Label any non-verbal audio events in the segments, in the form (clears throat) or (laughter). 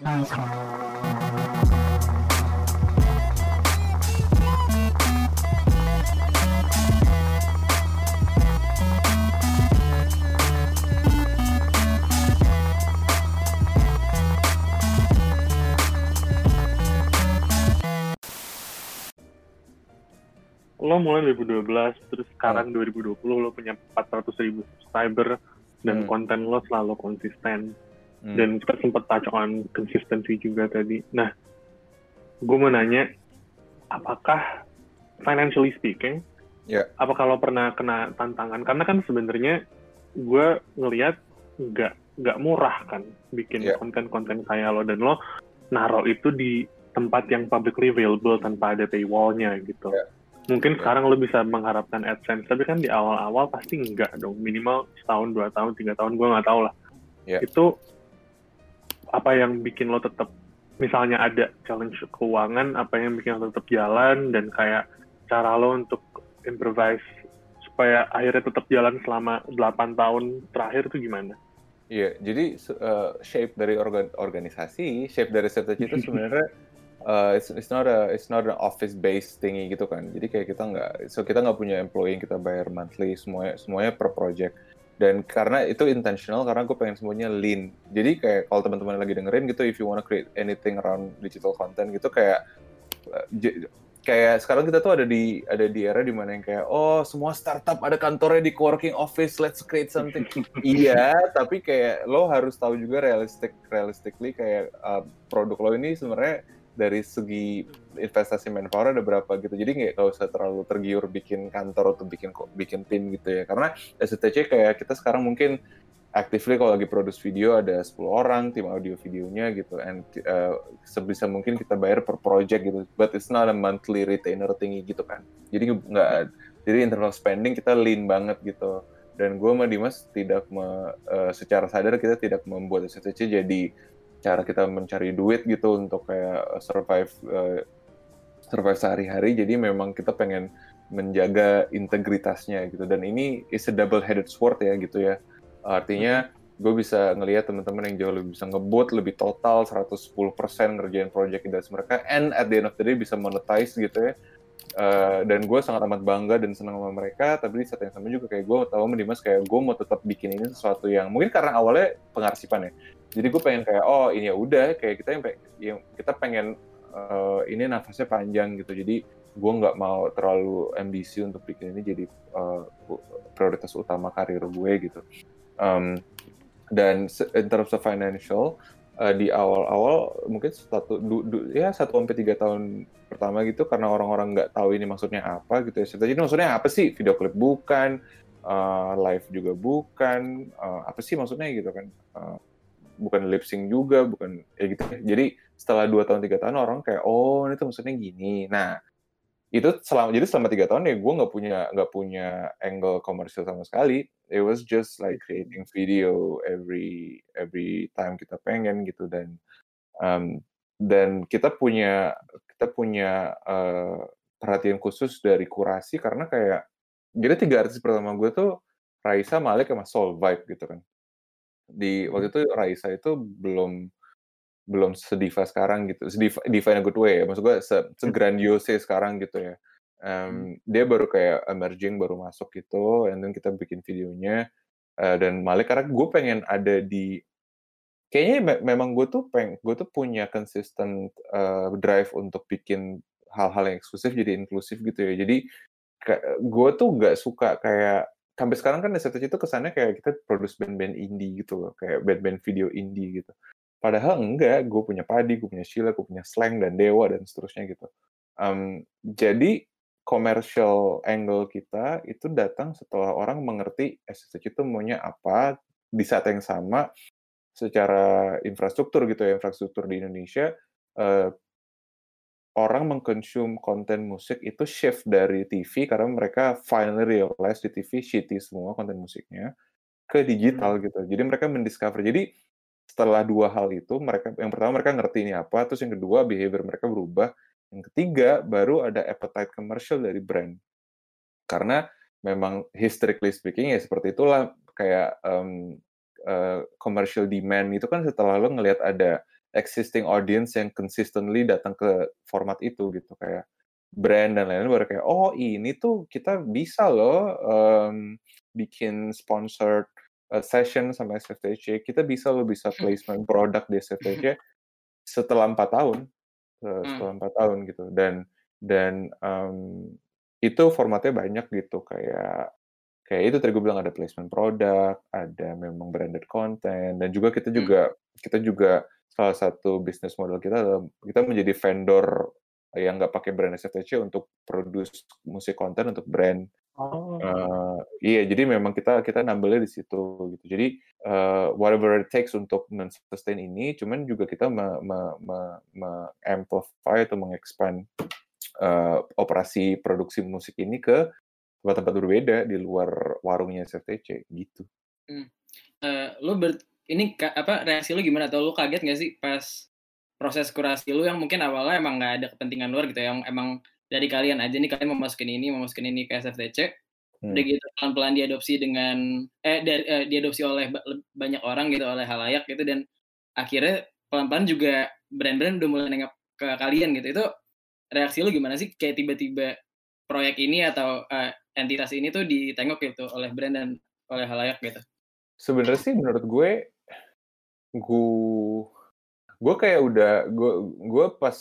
lo mulai 2012 terus sekarang 2020 lo punya 400 ribu subscriber dan Hmm. konten lo selalu konsisten Hmm. dan kita sempat touch on consistency juga tadi nah gue mau nanya apakah financially speaking Ya. apakah lo pernah kena tantangan karena kan sebenarnya gue ngelihat nggak nggak murah kan bikin Ya. konten-konten kayak lo dan lo naruh itu di tempat yang publicly available tanpa ada paywallnya gitu Ya. mungkin Ya. sekarang lo bisa mengharapkan AdSense tapi kan di awal-awal pasti enggak dong minimal setahun dua tahun tiga tahun gue nggak tahu lah Ya. itu apa yang bikin lo tetap misalnya ada challenge keuangan apa yang bikin lo tetap jalan dan kayak cara lo untuk improvise supaya akhirnya tetap jalan selama 8 tahun terakhir itu gimana? Iya, jadi uh, shape dari organ organisasi, shape dari strategi itu sebenarnya uh, (laughs) it's, it's not a it's not an office based thingy gitu kan. Jadi kayak kita nggak, so kita nggak punya employee yang kita bayar monthly, semuanya semuanya per project. Dan karena itu intentional, karena gue pengen semuanya lean. Jadi kayak kalau teman-teman lagi dengerin gitu, if you wanna create anything around digital content gitu kayak j- kayak sekarang kita tuh ada di ada di era di mana yang kayak oh semua startup ada kantornya di co-working office let's create something (laughs) iya tapi kayak lo harus tahu juga realistic realistically kayak uh, produk lo ini sebenarnya dari segi investasi manpower ada berapa gitu. Jadi nggak nggak usah terlalu tergiur bikin kantor atau bikin bikin tim gitu ya. Karena STC kayak kita sekarang mungkin actively kalau lagi produce video ada 10 orang tim audio videonya gitu. And uh, sebisa mungkin kita bayar per project gitu. But it's not a monthly retainer tinggi gitu kan. Jadi nggak jadi internal spending kita lean banget gitu. Dan gue sama Dimas tidak me, uh, secara sadar kita tidak membuat STC jadi cara kita mencari duit gitu untuk kayak survive uh, survive sehari-hari. Jadi memang kita pengen menjaga integritasnya gitu. Dan ini is a double headed sword ya gitu ya. Artinya gue bisa ngelihat teman-teman yang jauh lebih bisa ngebut lebih total 110% ngerjain project industri mereka. And at the end of the day bisa monetize gitu ya. Uh, dan gue sangat amat bangga dan senang sama mereka. Tapi di saat yang sama juga kayak gue tahu Dimas kayak gue mau tetap bikin ini sesuatu yang mungkin karena awalnya pengarsipan ya jadi gue pengen kayak oh ini ya udah kayak kita yang, yang kita pengen uh, ini nafasnya panjang gitu jadi gue nggak mau terlalu ambisi untuk bikin ini jadi uh, prioritas utama karir gue gitu um, dan in terms of financial uh, di awal-awal mungkin satu du, du, ya satu sampai tiga tahun pertama gitu karena orang-orang nggak tahu ini maksudnya apa gitu ya. Jadi maksudnya apa sih video klip bukan, uh, live juga bukan, uh, apa sih maksudnya gitu kan? Uh, bukan lip sync juga, bukan ya gitu. Jadi setelah dua tahun tiga tahun orang kayak oh ini tuh maksudnya gini. Nah itu selama jadi selama tiga tahun ya gue nggak punya nggak punya angle komersial sama sekali it was just like creating video every every time kita pengen gitu dan um, dan kita punya kita punya uh, perhatian khusus dari kurasi karena kayak jadi tiga artis pertama gue tuh Raisa Malik sama Soul Vibe gitu kan di waktu itu Raisa itu belum belum sediva sekarang gitu. Sediva diva in a good way ya. Maksud gue se, segrandiose sekarang gitu ya. Um, dia baru kayak emerging baru masuk gitu and then kita bikin videonya. Uh, dan Malik karena gue pengen ada di kayaknya me memang gue tuh peng gue tuh punya consistent uh, drive untuk bikin hal-hal yang eksklusif jadi inklusif gitu ya. Jadi gue tuh nggak suka kayak sampai sekarang kan STC itu kesannya kayak kita produce band-band indie gitu loh kayak band-band video indie gitu. Padahal enggak gue punya Padi gue punya Sheila gue punya Slang dan Dewa dan seterusnya gitu. Um, jadi commercial angle kita itu datang setelah orang mengerti SSC itu maunya apa di saat yang sama secara infrastruktur gitu ya infrastruktur di Indonesia uh, orang mengkonsum konten musik itu shift dari TV karena mereka finally realize di TV shitty semua konten musiknya ke digital hmm. gitu. Jadi mereka mendiscover. Jadi setelah dua hal itu mereka yang pertama mereka ngerti ini apa terus yang kedua behavior mereka berubah. Yang ketiga baru ada appetite commercial dari brand. Karena memang historically speaking ya seperti itulah kayak um, uh, commercial demand itu kan setelah lo ngelihat ada existing audience yang consistently datang ke format itu gitu. Kayak brand dan lain-lain baru kayak oh ini tuh kita bisa loh um, bikin sponsored uh, session sama SFTC kita bisa loh bisa placement produk di SFTC setelah empat tahun uh, setelah empat tahun gitu. Dan dan um, itu formatnya banyak gitu. Kayak kayak itu tadi gue bilang ada placement produk, ada memang branded content, dan juga kita juga hmm. kita juga salah satu bisnis model kita adalah kita menjadi vendor yang nggak pakai brand SFTC untuk produce musik konten untuk brand. Oh. Uh, iya, jadi memang kita kita nambelnya di situ gitu. Jadi uh, whatever it takes untuk sustain ini, cuman juga kita me, me, me, me amplify atau mengexpand uh, operasi produksi musik ini ke tempat-tempat berbeda di luar warungnya SFTC gitu. Hmm. Uh, lu ber ini apa reaksi lu gimana? Atau lu kaget gak sih pas proses kurasi lu yang mungkin awalnya emang nggak ada kepentingan luar gitu yang emang dari kalian aja nih kalian mau masukin ini mau masukin ini ke SFTC hmm. udah gitu pelan-pelan diadopsi dengan eh dari, eh, diadopsi oleh banyak orang gitu oleh halayak gitu dan akhirnya pelan-pelan juga brand-brand udah mulai nengok ke kalian gitu. Itu reaksi lu gimana sih? Kayak tiba-tiba proyek ini atau uh, entitas ini tuh ditengok gitu oleh brand dan oleh halayak gitu? Sebenarnya sih menurut gue, gue gue kayak udah gue gue pas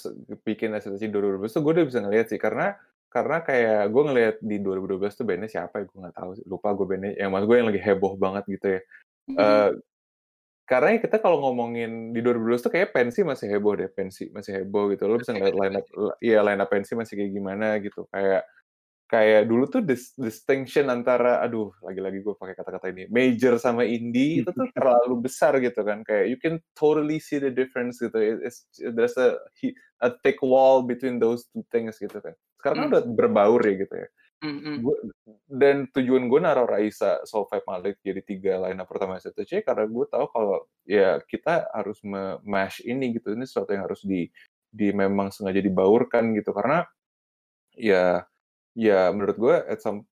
bikin SSC 2012 tuh gue udah bisa ngeliat sih karena karena kayak gue ngeliat di 2012 tuh bandnya siapa ya gue nggak tahu lupa gue bandnya yang mas gue yang lagi heboh banget gitu ya mm -hmm. uh, karena kita kalau ngomongin di 2012 tuh kayak pensi masih heboh deh pensi masih heboh gitu lo bisa ngeliat line up iya line up pensi masih kayak gimana gitu kayak kayak dulu tuh dis distinction antara aduh lagi-lagi gue pakai kata-kata ini major sama indie itu tuh (laughs) terlalu besar gitu kan kayak you can totally see the difference gitu it's, there's a a thick wall between those two things gitu kan sekarang mm. udah berbaur ya gitu ya mm-hmm. gua, dan tujuan gue naruh Raisa Solveig Malik jadi tiga line pertama STC karena gue tahu kalau ya kita harus mash ini gitu ini sesuatu yang harus di di memang sengaja dibaurkan gitu karena ya Ya, menurut gue at some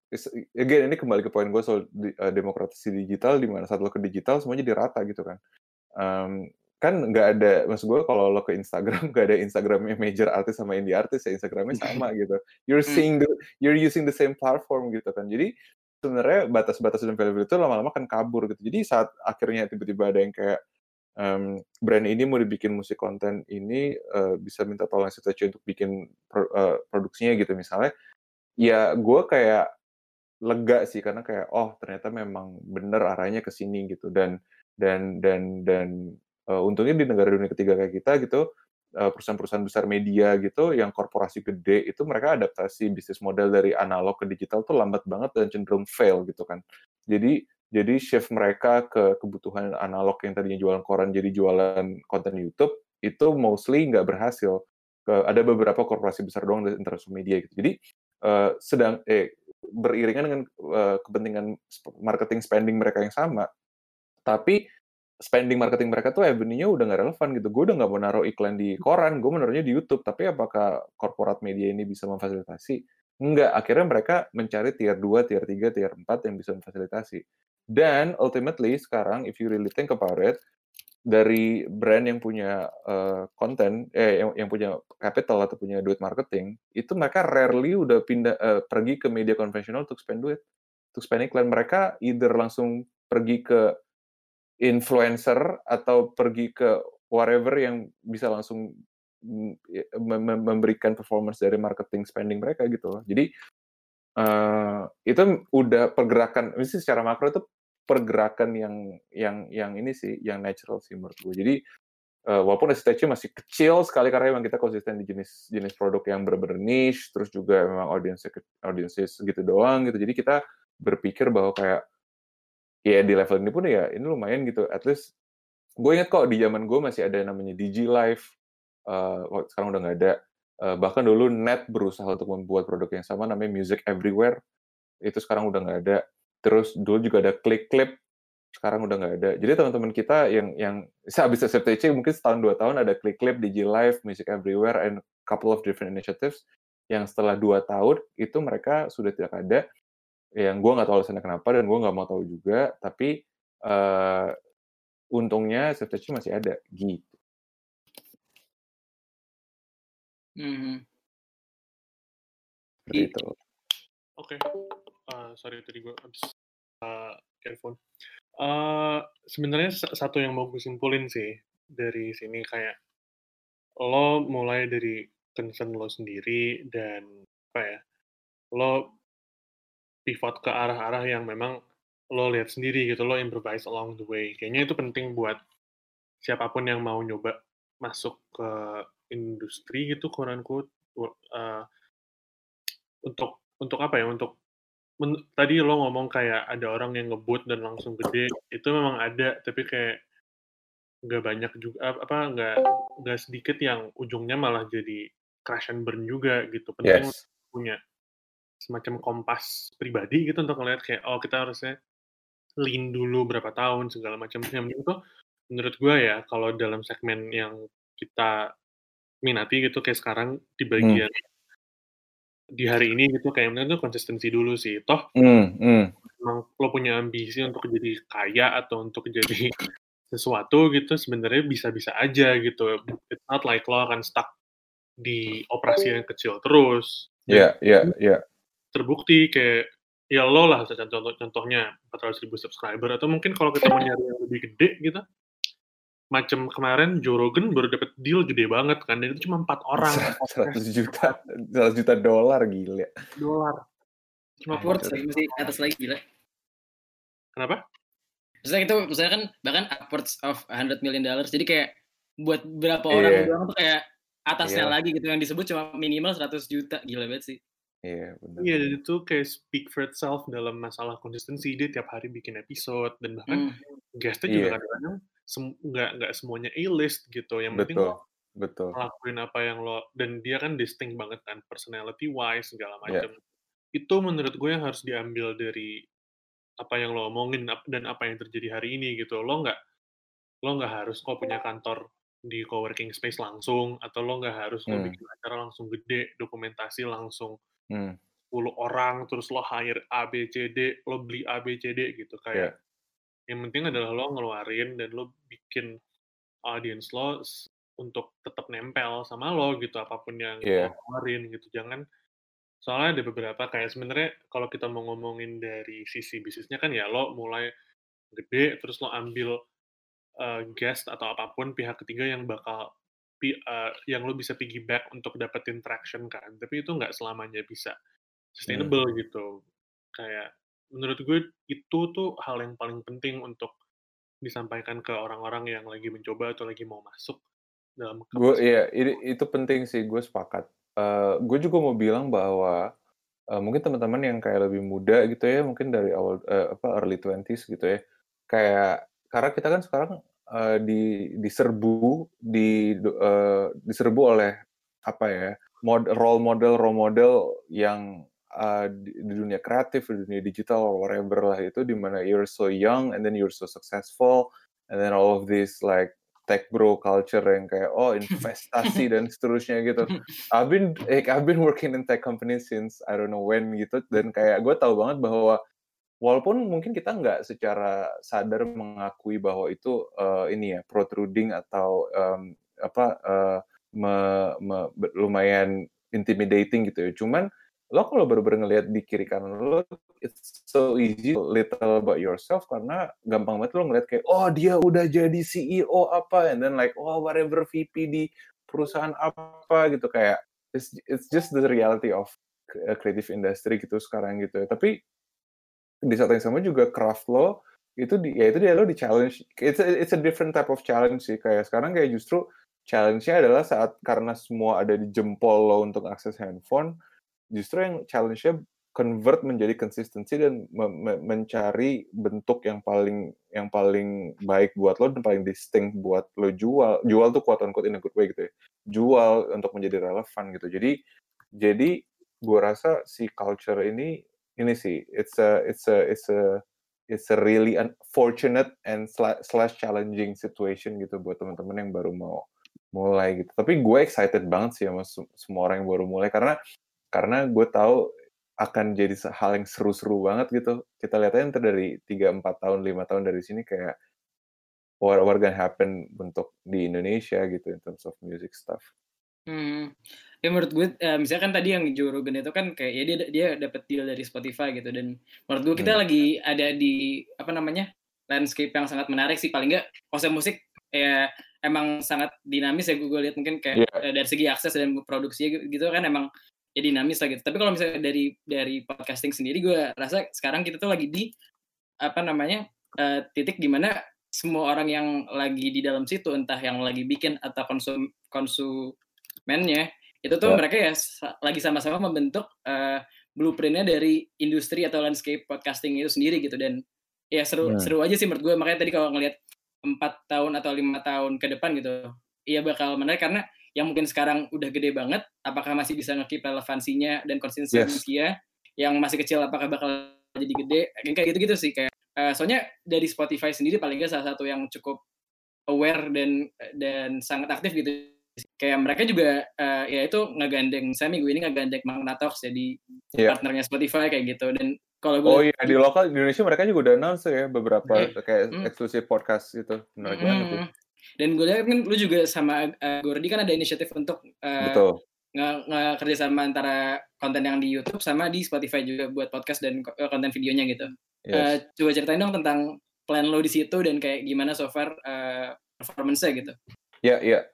again ini kembali ke poin gue soal di, uh, demokratisasi digital di mana saat lo ke digital semuanya dirata gitu kan. Um, kan nggak ada maksud gue kalau lo ke Instagram (laughs) nggak ada Instagramnya major artis sama indie artis ya Instagramnya sama (laughs) gitu. You're hmm. seeing the you're using the same platform gitu kan. Jadi sebenarnya batas-batas dan value itu lama-lama kan kabur gitu. Jadi saat akhirnya tiba-tiba ada yang kayak um, brand ini mau dibikin musik konten ini uh, bisa minta tolong STC untuk bikin pro, uh, produksinya gitu misalnya ya gue kayak lega sih karena kayak oh ternyata memang bener arahnya ke sini gitu. Dan dan dan dan uh, untungnya di negara dunia ketiga kayak kita gitu perusahaan-perusahaan besar media gitu yang korporasi gede itu mereka adaptasi bisnis model dari analog ke digital tuh lambat banget dan cenderung fail gitu kan. Jadi jadi shift mereka ke kebutuhan analog yang tadinya jualan koran jadi jualan konten YouTube itu mostly nggak berhasil. Ada beberapa korporasi besar doang di interest media gitu. Jadi uh, sedang eh beriringan dengan uh, kepentingan marketing spending mereka yang sama, tapi spending marketing mereka tuh avenue-nya udah nggak relevan gitu. Gue udah nggak mau naruh iklan di koran, gue menaruhnya di YouTube. Tapi apakah korporat media ini bisa memfasilitasi? Enggak. Akhirnya mereka mencari tier 2, tier 3, tier 4 yang bisa memfasilitasi. Dan ultimately sekarang, if you really think about it, dari brand yang punya uh, konten eh yang, yang punya capital atau punya duit marketing itu mereka rarely udah pindah uh, pergi ke media konvensional untuk spend duit. Untuk spend iklan mereka either langsung pergi ke influencer atau pergi ke whatever yang bisa langsung memberikan performance dari marketing spending mereka gitu jadi uh, itu udah pergerakan ini secara makro itu pergerakan yang yang yang ini sih yang natural sih menurut gue. Jadi uh, walaupun STC masih kecil sekali karena memang kita konsisten di jenis jenis produk yang benar-benar niche, terus juga memang audiensnya audiensnya segitu doang gitu. Jadi kita berpikir bahwa kayak ya di level ini pun ya ini lumayan gitu. At least gue inget kok di zaman gue masih ada yang namanya Digi Live. Uh, sekarang udah nggak ada. Uh, bahkan dulu Net berusaha untuk membuat produk yang sama namanya Music Everywhere. Itu sekarang udah nggak ada terus dulu juga ada klik clip sekarang udah nggak ada jadi teman-teman kita yang yang (laughs) habis SFTC mungkin setahun dua tahun ada klik clip Digi Live Music Everywhere and couple of different initiatives yang setelah dua tahun itu mereka sudah tidak ada yang gue nggak tahu alasannya kenapa dan gue nggak mau tahu juga tapi uh, untungnya SFTC masih ada gitu. Seperti I itu. Oke. Eh, sorry tadi gue habis uh, earphone. Eh, sebenarnya sa- satu yang mau gue simpulin sih dari sini kayak lo mulai dari concern lo sendiri dan apa ya lo pivot ke arah-arah yang memang lo lihat sendiri gitu lo improvise along the way kayaknya itu penting buat siapa pun yang mau nyoba masuk ke industri gitu unquote uh, untuk untuk apa ya untuk men- tadi lo ngomong kayak ada orang yang ngebut dan langsung gede itu memang ada tapi kayak nggak banyak juga apa nggak nggak sedikit yang ujungnya malah jadi crash and burn juga gitu. Penting Yes. punya semacam kompas pribadi gitu untuk ngeliat kayak oh kita harusnya lean dulu berapa tahun segala macam. Yang tuh menurut gue ya kalau dalam segmen yang kita minati gitu kayak sekarang di bagian di hari ini gitu kayak penting tuh konsistensi dulu sih toh Hmm, hmm. emang lo punya ambisi untuk jadi kaya atau untuk jadi (laughs) sesuatu gitu sebenarnya bisa-bisa aja gitu it's not like lo akan stuck di operasi yang kecil terus Ya, ya, ya. terbukti kayak ya lo lah contoh contohnya 400 ribu subscriber atau mungkin kalau kita mau nyari yang lebih gede gitu macam kemarin Joe Rogan baru dapat deal gede banget kan dan itu cuma empat orang 100 juta, 100 juta dolar gila. dolar cuma upwards podcast. lagi masih atas lagi gila. kenapa Maksudnya itu maksudnya kan bahkan upwards of 100 million dollars. Jadi kayak buat berapa orang doang tuh kayak atasnya Iya. lagi gitu yang disebut cuma minimal 100 juta. Gila banget sih. Iya, benar. Iya, dan itu kayak speak for itself dalam masalah konsistensi. Dia tiap hari bikin episode, dan bahkan Hmm. guestnya juga Iya. kadang-kadang sem- nggak nggak semuanya A-list gitu. Yang penting Betul, lo betul. ngelakuin apa yang lo, dan dia kan distinct banget kan, personality-wise, segala Iya. macam. Itu menurut gue yang harus diambil dari apa yang lo omongin dan apa yang terjadi hari ini gitu. Lo nggak lo nggak harus kok punya kantor di coworking space langsung, atau lo nggak harus Hmm. bikin acara langsung gede, dokumentasi langsung Hmm. 10 orang terus lo hire A B C D lo beli A B C D gitu kayak yang penting adalah lo ngeluarin dan lo bikin audience lo untuk tetap nempel sama lo gitu apa pun yang Iya. lo keluarin gitu. Jangan soalnya ada beberapa kayak sebenarnya kalau kita mau ngomongin dari sisi bisnisnya kan ya lo mulai gede terus lo ambil uh, guest atau apa pun pihak ketiga yang bakal uh, yang lo bisa piggyback untuk dapetin traction kan. Tapi itu nggak selamanya bisa sustainable gitu. Kayak menurut gue itu tuh hal yang paling penting untuk disampaikan ke orang-orang yang lagi mencoba atau lagi mau masuk dalam Gue iya, ini- itu penting sih, gue sepakat. Eh, gue juga mau bilang bahwa eh, mungkin teman-teman yang kayak lebih muda gitu ya, mungkin dari awal eh, apa early 20s gitu ya. Kayak karena kita kan sekarang eh, di diserbu di eh, diserbu oleh apa ya? Mod, role model role model yang eh, di, di dunia kreatif, di dunia digital or whatever lah itu di mana you're so young and then you're so successful and then all of this like tech bro culture yang kayak oh (laughs) investasi dan seterusnya gitu. I've been like, I've been working in tech company since I don't know when gitu dan kayak gue tahu banget bahwa walaupun mungkin kita nggak secara sadar mengakui bahwa itu eh, ini ya protruding atau em, apa eh, me- me- lumayan intimidating gitu ya. Cuman lo kalau baru-baru ngelihat di kiri kanan lo it's so easy little about yourself karena gampang banget lo ngeliat kayak oh dia udah jadi CEO apa? And then like oh whatever VP di perusahaan apa? Gitu kayak it's it's just the reality of uh, creative industry gitu sekarang gitu ya. Tapi di saat yang sama juga craft lo itu di, ya itu dia lo di challenge it's a, it's a different type of challenge sih. Kayak sekarang kayak justru challenge-nya adalah saat karena semua ada di jempol lo untuk akses handphone justru yang challenge-nya convert menjadi konsistensi dan me- me- mencari bentuk yang paling yang paling baik buat lo dan paling distinct buat lo jual. Jual tuh quote unquote in a good way gitu ya. Jual untuk menjadi relevan gitu. Jadi jadi gua rasa si culture ini ini sih it's a it's a it's a it's a really unfortunate and sla- slash challenging situation gitu buat teman-teman yang baru mau mulai gitu. Tapi gue excited banget sih sama se- semua orang yang baru mulai karena karena gue tahu akan jadi hal yang seru-seru banget gitu kita lihat aja ntar dari 3, 4 tahun 5 tahun dari sini kayak what, what gonna happen untuk di Indonesia gitu in terms of music stuff Hmm. Ya menurut gue, uh, misalkan tadi yang Joe Rogan itu kan kayak ya dia dia dapat deal dari Spotify gitu dan menurut gue kita hmm. lagi ada di apa namanya landscape yang sangat menarik sih paling nggak konsep musik ya emang sangat dinamis ya gue, gue lihat mungkin kayak yeah. Iya. dari segi akses dan produksi gitu kan emang ya dinamis lah gitu. Tapi kalau misalnya dari dari podcasting sendiri gue rasa sekarang kita tuh lagi di apa namanya uh, titik di mana semua orang yang lagi di dalam situ entah yang lagi bikin atau konsum konsumennya itu tuh yeah. mereka ya lagi sama-sama membentuk uh, blueprintnya dari industri atau landscape podcasting itu sendiri gitu dan ya seru yeah. seru aja sih menurut gue makanya tadi kalau ngelihat empat tahun atau lima tahun ke depan gitu iya bakal menarik karena yang mungkin sekarang udah gede banget apakah masih bisa ngekip relevansinya dan konsistensinya yes. yang masih kecil apakah bakal jadi gede kayak gitu-gitu sih kayak uh, soalnya dari Spotify sendiri paling nggak salah satu yang cukup aware dan dan sangat aktif gitu kayak mereka juga uh, ya itu ngegandeng saya minggu ini ngegandeng Magna Talks jadi yeah. partnernya Spotify kayak gitu dan kalau gue oh iya di lokal di Indonesia mereka juga udah announce ya beberapa yeah. kayak mm. eksklusif podcast itu menarik mm. banget. Dan gue lihat kan lu juga sama uh, Gordy kan ada inisiatif untuk uh, Betul. nge, nge kerjasama antara konten yang di YouTube sama di Spotify juga buat podcast dan konten videonya gitu yes. uh, coba ceritain dong tentang plan lo di situ dan kayak gimana so far uh, performance-nya gitu ya yeah, ya yeah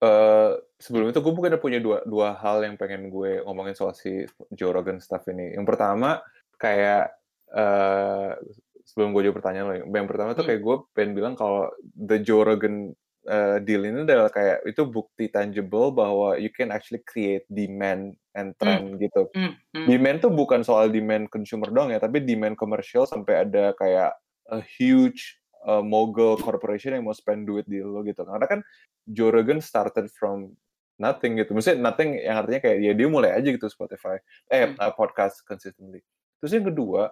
Uh, sebelum itu gue bukan punya dua dua hal yang pengen gue ngomongin soal si Joe Rogan stuff ini. Yang pertama kayak uh, sebelum gue jawab pertanyaan lo, yang pertama tuh hmm. kayak gue pengen bilang kalau the Joe Rogan uh, deal ini adalah kayak itu bukti tangible bahwa you can actually create demand and trend mm. gitu. Mm. Mm. Demand tuh bukan soal demand consumer dong ya, tapi demand komersial sampai ada kayak a huge uh, mogul corporation yang mau spend duit di lo gitu. Karena kan Joe Rogan started from nothing gitu. Maksudnya nothing yang artinya kayak ya dia mulai aja gitu Spotify, eh hmm. uh, podcast consistently. Terus yang kedua,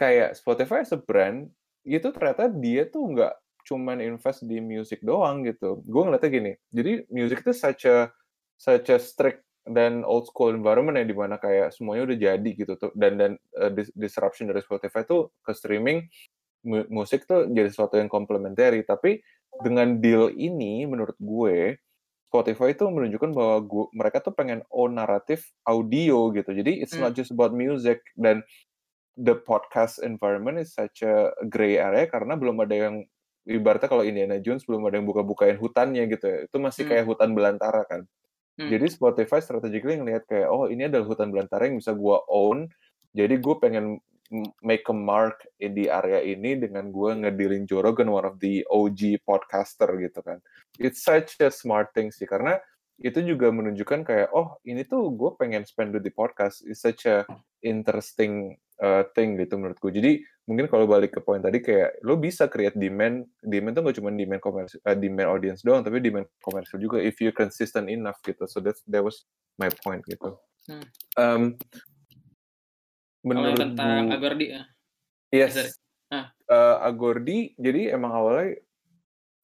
kayak Spotify as a brand, itu ternyata dia tuh nggak cuman invest di music doang gitu. Gue ngeliatnya gini, jadi music itu such a, such a strict dan old school environment ya di mana kayak semuanya udah jadi gitu tuh dan dan uh, disruption dari Spotify tuh ke streaming musik tuh jadi sesuatu yang komplementari tapi dengan deal ini menurut gue Spotify itu menunjukkan bahwa gue, mereka tuh pengen own naratif audio gitu. Jadi it's mm. not just about music dan the podcast environment is such a gray area karena belum ada yang ibaratnya kalau Indiana Jones belum ada yang buka-bukain hutannya gitu ya. Itu masih kayak mm. hutan belantara kan. Mm. Jadi Spotify strategically ngelihat kayak oh ini adalah hutan belantara yang bisa gue own. Jadi gue pengen make a mark di area ini dengan gue ngedilin Joe Rogan, one of the OG podcaster gitu kan. It's such a smart thing sih, karena itu juga menunjukkan kayak, oh ini tuh gue pengen spend di podcast. It's such a interesting uh, thing gitu menurut gue. Jadi mungkin kalau balik ke poin tadi kayak, lo bisa create demand, demand tuh gak cuma demand komersial, uh, demand audience doang, tapi demand komersial juga if you consistent enough gitu. So that's, that was my point gitu. Hmm. Um, menurut tentang Bu, Agordi ya. Yes. Ah. Uh, Agordi jadi emang awalnya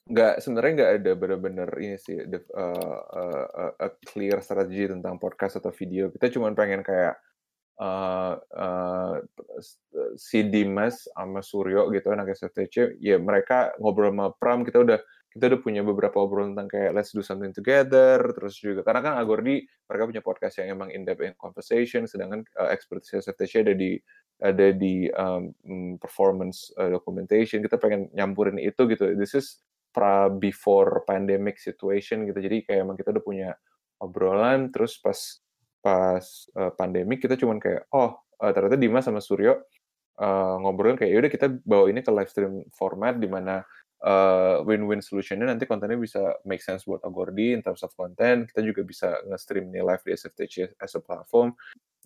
nggak sebenarnya nggak ada benar-benar ini sih the, uh, uh, a clear strategi tentang podcast atau video. Kita cuma pengen kayak uh, uh, si Dimas sama Suryo gitu anak SFTC ya mereka ngobrol sama Pram kita udah kita udah punya beberapa obrolan tentang kayak let's do something together terus juga karena kan Agordi mereka punya podcast yang emang in depth in conversation sedangkan uh, expertise SFTC ada di ada di um, performance uh, documentation kita pengen nyampurin itu gitu. This is pra before pandemic situation gitu jadi kayak emang kita udah punya obrolan terus pas pas uh, pandemik kita cuman kayak oh uh, ternyata Dimas sama Suryo uh, ngobrolin kayak yaudah kita bawa ini ke live stream format di mana uh, win-win solutionnya nanti kontennya bisa make sense buat Agordi in terms of content kita juga bisa nge-stream nih live di SFTC as a platform.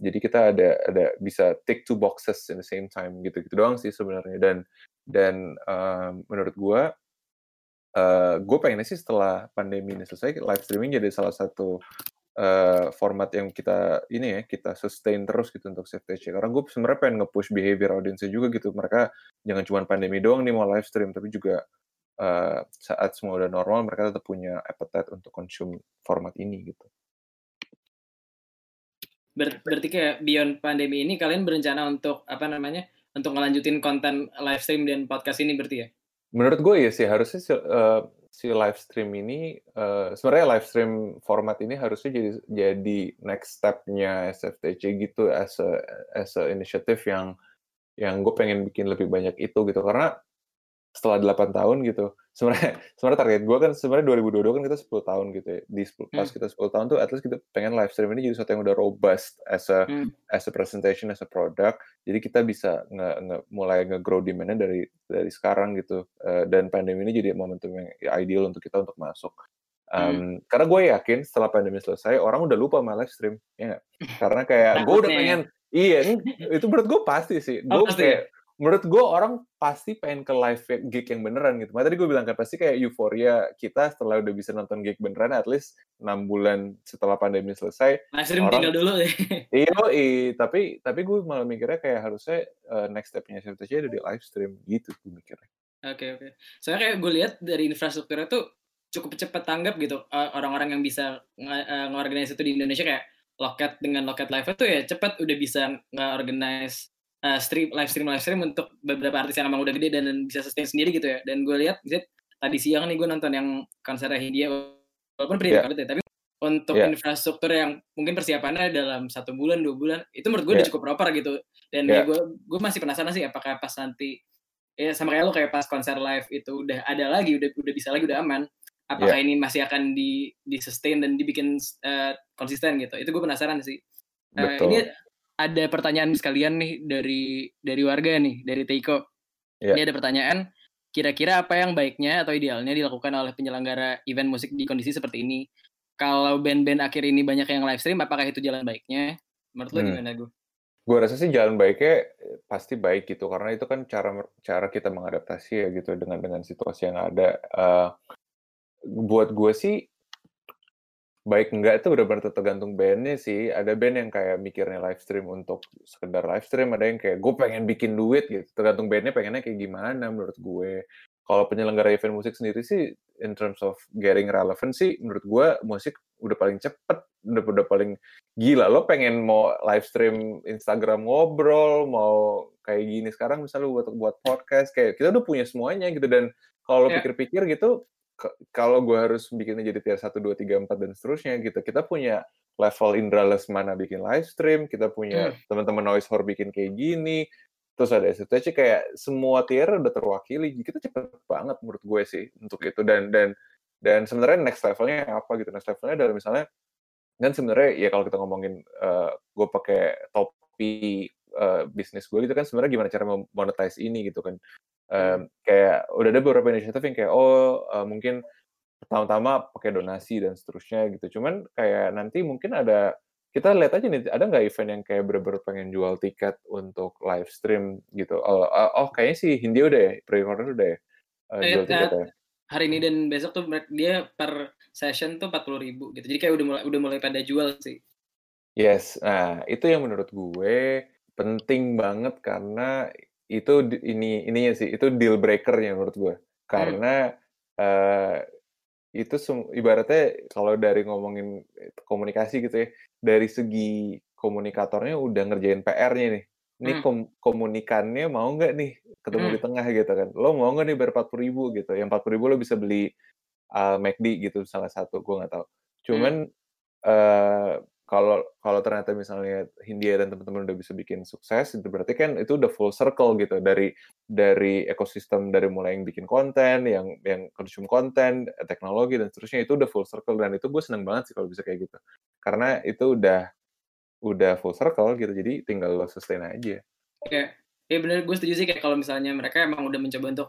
Jadi kita ada ada bisa tick two boxes in the same time gitu gitu doang sih sebenarnya. Dan dan um, menurut gue uh, gue pengennya sih setelah pandemi ini selesai live streaming jadi salah satu uh, format yang kita ini ya kita sustain terus gitu untuk CFTC karena gue sebenarnya pengen nge-push behavior audiensnya juga gitu mereka jangan cuma pandemi doang nih mau live stream tapi juga uh, saat semua udah normal mereka tetap punya appetite untuk konsum format ini gitu. Ber berarti kayak beyond pandemi ini kalian berencana untuk apa namanya untuk ngelanjutin konten live stream dan podcast ini berarti ya? Menurut gue ya sih harusnya uh, si live stream ini uh, sebenarnya live stream format ini harusnya jadi jadi next stepnya SFTC gitu as a as a initiative yang yang gue pengen bikin lebih banyak itu gitu. Karena setelah 8 tahun gitu sebenarnya (laughs) sebenarnya target gue kan sebenarnya 2022 kan kita 10 tahun gitu ya di 10, pas hmm. kita 10 tahun tuh at least kita pengen live stream ini jadi sesuatu yang udah robust as a hmm. as a presentation as a product jadi kita bisa nge, nge mulai nge-grow demandnya dari dari sekarang gitu uh, dan pandemi ini jadi momentum yang ideal untuk kita untuk masuk Um, hmm. Karena gue yakin setelah pandemi selesai orang udah lupa sama live stream, ya gak? Karena kayak (laughs) gue udah pengen, iya itu menurut gue pasti sih. Gue oh, kayak menurut gue orang pasti pengen ke live gig yang beneran gitu. Makanya tadi gue bilang kan pasti kayak euforia kita setelah udah bisa nonton gig beneran at least 6 bulan setelah pandemi selesai. Live stream orang, tinggal dulu deh. Iya, iya, tapi tapi gue malah mikirnya kayak harusnya uh, next stepnya CFTC ada di live stream gitu gue mikirnya. Oke okay, oke. Okay. Soalnya kayak gue lihat dari infrastrukturnya tuh cukup cepat tanggap gitu uh, orang-orang yang bisa uh, itu di Indonesia kayak loket dengan loket live itu ya cepat udah bisa nge-organize uh, stream live stream live stream untuk beberapa artis yang emang udah gede dan, dan bisa sustain sendiri gitu ya. Dan gue lihat tadi siang nih gue nonton yang konser Hindia walaupun pre yeah. ya, tapi untuk yeah. infrastruktur yang mungkin persiapannya dalam satu bulan dua bulan itu menurut gue yeah. udah cukup proper gitu. Dan yeah. ya gue gue masih penasaran sih apakah pas nanti ya sama kayak lo kayak pas konser live itu udah ada lagi udah udah bisa lagi udah aman apakah yeah. ini masih akan di di sustain dan dibikin uh, konsisten gitu itu gue penasaran sih uh, ini ada pertanyaan sekalian nih dari dari warga nih, dari Teiko. Yeah. Ini ada pertanyaan, kira-kira apa yang baiknya atau idealnya dilakukan oleh penyelenggara event musik di kondisi seperti ini? Kalau band-band akhir ini banyak yang live stream, apakah itu jalan baiknya? Menurut lo hmm. gimana, gue? Gue rasa sih jalan baiknya pasti baik gitu, karena itu kan cara cara kita mengadaptasi ya gitu dengan dengan situasi yang ada. Uh, buat gue sih baik enggak itu benar-benar tergantung bandnya sih. Ada band yang kayak mikirnya live stream untuk sekedar live stream, ada yang kayak gue pengen bikin duit gitu. Tergantung bandnya pengennya kayak gimana menurut gue. Kalau penyelenggara event musik sendiri sih, in terms of getting relevant sih, menurut gue musik udah paling cepet, udah, udah paling gila. Lo pengen mau live stream Instagram ngobrol, mau kayak gini sekarang misalnya buat buat podcast, kayak kita udah punya semuanya gitu. Dan kalau lo yeah. pikir-pikir gitu, kalau gue harus bikinnya jadi tier 1, 2, 3, 4, dan seterusnya gitu, kita punya level Indra Lesmana bikin live stream, kita punya hmm. teman-teman Noise Horror bikin kayak gini, terus ada SFTC kayak semua tier udah terwakili, kita cepet banget menurut gue sih untuk itu, dan dan dan sebenarnya next levelnya apa gitu, next levelnya adalah misalnya, kan sebenarnya ya kalau kita ngomongin uh, gue pakai topi uh, bisnis gue gitu kan sebenarnya gimana cara monetize ini gitu kan um, kayak udah ada beberapa inisiatif yang kayak oh uh, mungkin pertama-tama pakai donasi dan seterusnya gitu. Cuman kayak nanti mungkin ada kita lihat aja nih ada nggak event yang kayak bener-bener pengen jual tiket untuk live stream gitu. Oh, oh, oh kayaknya sih Hindia udah ya, pre-order udah ya uh, jual tiket ya. Hari ini dan besok tuh dia per session tuh empat puluh ribu gitu. Jadi kayak udah mulai udah mulai pada jual sih. Yes, nah itu yang menurut gue penting banget karena itu ini ininya sih itu deal breakernya menurut gue karena hmm. uh, itu ibaratnya kalau dari ngomongin komunikasi gitu ya dari segi komunikatornya udah ngerjain PR-nya nih ini hmm. kom komunikannya mau nggak nih ketemu hmm. di tengah gitu kan lo mau nggak nih bayar empat puluh ribu gitu yang empat puluh ribu lo bisa beli uh, McD gitu salah satu gue nggak tahu cuman hmm. uh, kalau kalau ternyata misalnya Hindia dan teman-teman udah bisa bikin sukses itu berarti kan itu udah full circle gitu. Dari dari ekosistem dari mulai yang bikin konten yang yang consume konten teknologi dan seterusnya itu udah full circle. Dan itu gue seneng banget sih kalau bisa kayak gitu. Karena itu udah udah full circle gitu jadi tinggal lo sustain aja. Ya ya benar gue setuju sih kayak kalau misalnya mereka emang udah mencoba untuk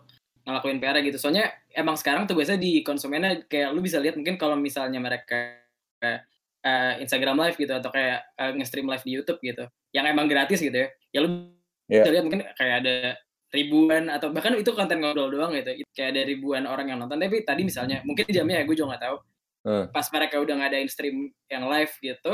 ngelakuin PR gitu. Soalnya emang sekarang tuh biasanya di konsumennya kayak lu bisa lihat mungkin kalau misalnya mereka uh, Instagram Live gitu atau kayak uh, nge-stream live di YouTube gitu yang emang gratis gitu ya. Ya lu yeah. bisa lihat mungkin kayak ada ribuan atau bahkan itu konten ngobrol doang gitu. Kayak ada ribuan orang yang nonton. Tapi tadi misalnya mungkin jamnya ya gue juga nggak tahu. Uh. pas mereka udah ngadain stream yang live gitu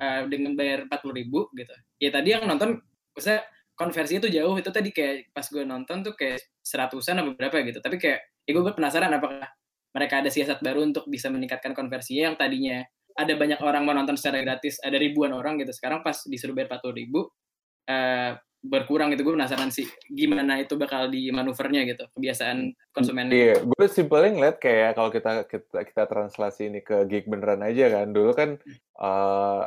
uh, dengan bayar empat puluh ribu gitu. Ya tadi yang nonton maksudnya konversi itu jauh. Itu tadi kayak pas gue nonton tuh kayak seratusan atau berapa gitu. Tapi kayak ya gue penasaran apakah mereka ada siasat baru untuk bisa meningkatkan konversinya yang tadinya ada banyak orang mau nonton secara gratis ada ribuan orang gitu. Sekarang pas disuruh bayar 40 ribu uh, berkurang gitu. Gue penasaran sih gimana itu bakal di manuvernya gitu kebiasaan konsumen iya gue simpelnya ngeliat kayak kalau kita kita kita translasi ini ke gig beneran aja kan. Dulu kan uh,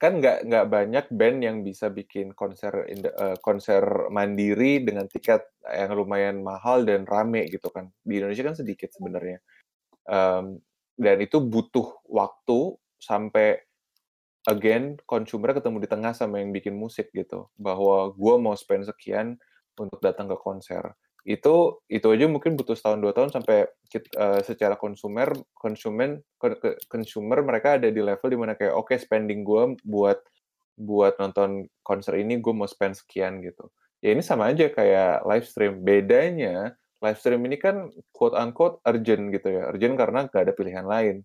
kan nggak nggak banyak band yang bisa bikin konser uh, konser mandiri dengan tiket yang lumayan mahal dan rame gitu kan. Di Indonesia kan sedikit sebenarnya. Um, dan itu butuh waktu sampai again consumer ketemu di tengah sama yang bikin musik gitu. Bahwa gue mau spend sekian untuk datang ke konser. Itu itu aja mungkin butuh setahun dua tahun sampai kita, uh, eh, secara konsumer konsumen consumer mereka ada di level di mana kayak oke okay, spending gue buat buat nonton konser ini gue mau spend sekian gitu. Ya ini sama aja kayak live stream. Bedanya live stream ini kan quote unquote urgent gitu ya. Urgent karena gak ada pilihan lain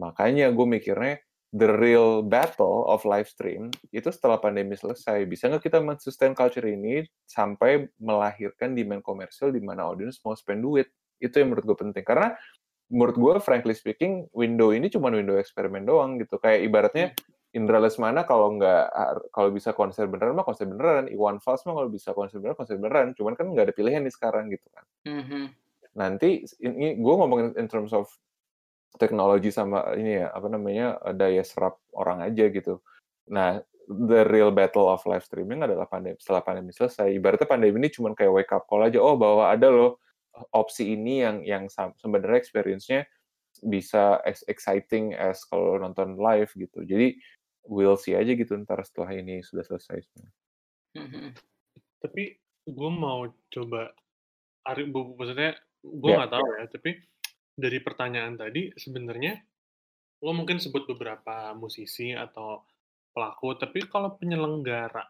makanya gue mikirnya the real battle of live stream itu setelah pandemi selesai. Bisa nggak kita men-sustain culture ini sampai melahirkan demand komersial di mana audience mau spend duit? Itu yang menurut gue penting. Karena menurut gue, frankly speaking, window ini cuma window eksperimen doang gitu. Kayak ibaratnya Indra Lesmana kalau nggak kalau bisa konser beneran mah konser beneran. Iwan Fals mah kalau bisa konser beneran konser beneran. Cuman kan nggak ada pilihan nih sekarang gitu kan. Mm -hmm. Nanti ini gue ngomongin in terms of teknologi sama ini ya apa namanya daya serap orang aja gitu. Nah, the real battle of live streaming adalah pandemi setelah pandemi selesai. Ibaratnya pandemi ini cuma kayak wake up call aja. Oh, bahwa ada loh opsi ini yang yang sebenarnya experience-nya bisa as exciting as kalau nonton live gitu. Jadi we'll see aja gitu ntar setelah ini sudah selesai. Mm-hmm. Tapi gue mau coba, maksudnya gue ya, nggak yeah, tahu ya, tapi dari pertanyaan tadi sebenarnya lo mungkin sebut beberapa musisi atau pelaku, tapi kalau penyelenggara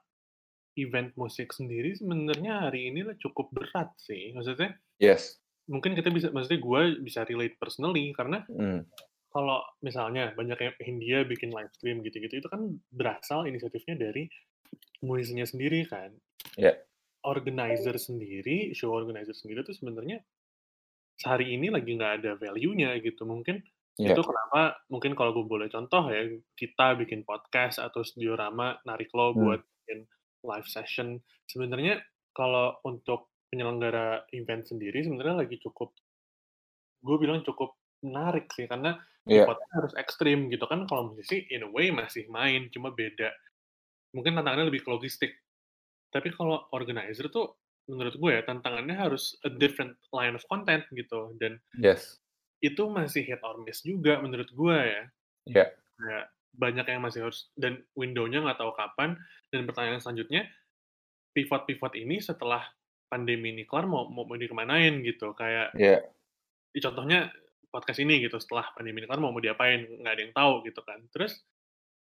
event musik sendiri sebenarnya hari ini lah cukup berat sih. Maksudnya, yes. Mungkin kita bisa, maksudnya gue bisa relate personally karena mm. kalau misalnya banyak yang India bikin live stream gitu-gitu, itu kan berasal inisiatifnya dari musisinya sendiri kan. Yeah. Organizer sendiri, show organizer sendiri itu sebenarnya sehari ini lagi nggak ada value-nya gitu. Mungkin yeah. itu kenapa mungkin kalau gue boleh contoh ya, kita bikin podcast atau studio rama narik lo hmm. buat bikin live session. Sebenarnya kalau untuk penyelenggara event sendiri sebenarnya lagi cukup gue bilang cukup menarik sih karena yeah. harus ekstrim gitu kan kalau musisi in a way masih main cuma beda mungkin tantangannya lebih ke logistik tapi kalau organizer tuh menurut gue ya tantangannya harus a different line of content gitu. Dan yes. itu masih hit or miss juga menurut gue ya. Yeah. ya banyak yang masih harus dan windownya nggak tahu kapan. Dan pertanyaan selanjutnya pivot-pivot ini setelah pandemi ini kelar mau mau, mau dikemanain gitu? Kayak yeah. contohnya podcast ini gitu setelah pandemi ini kelar mau mau diapain? Nggak ada yang tahu gitu kan. Terus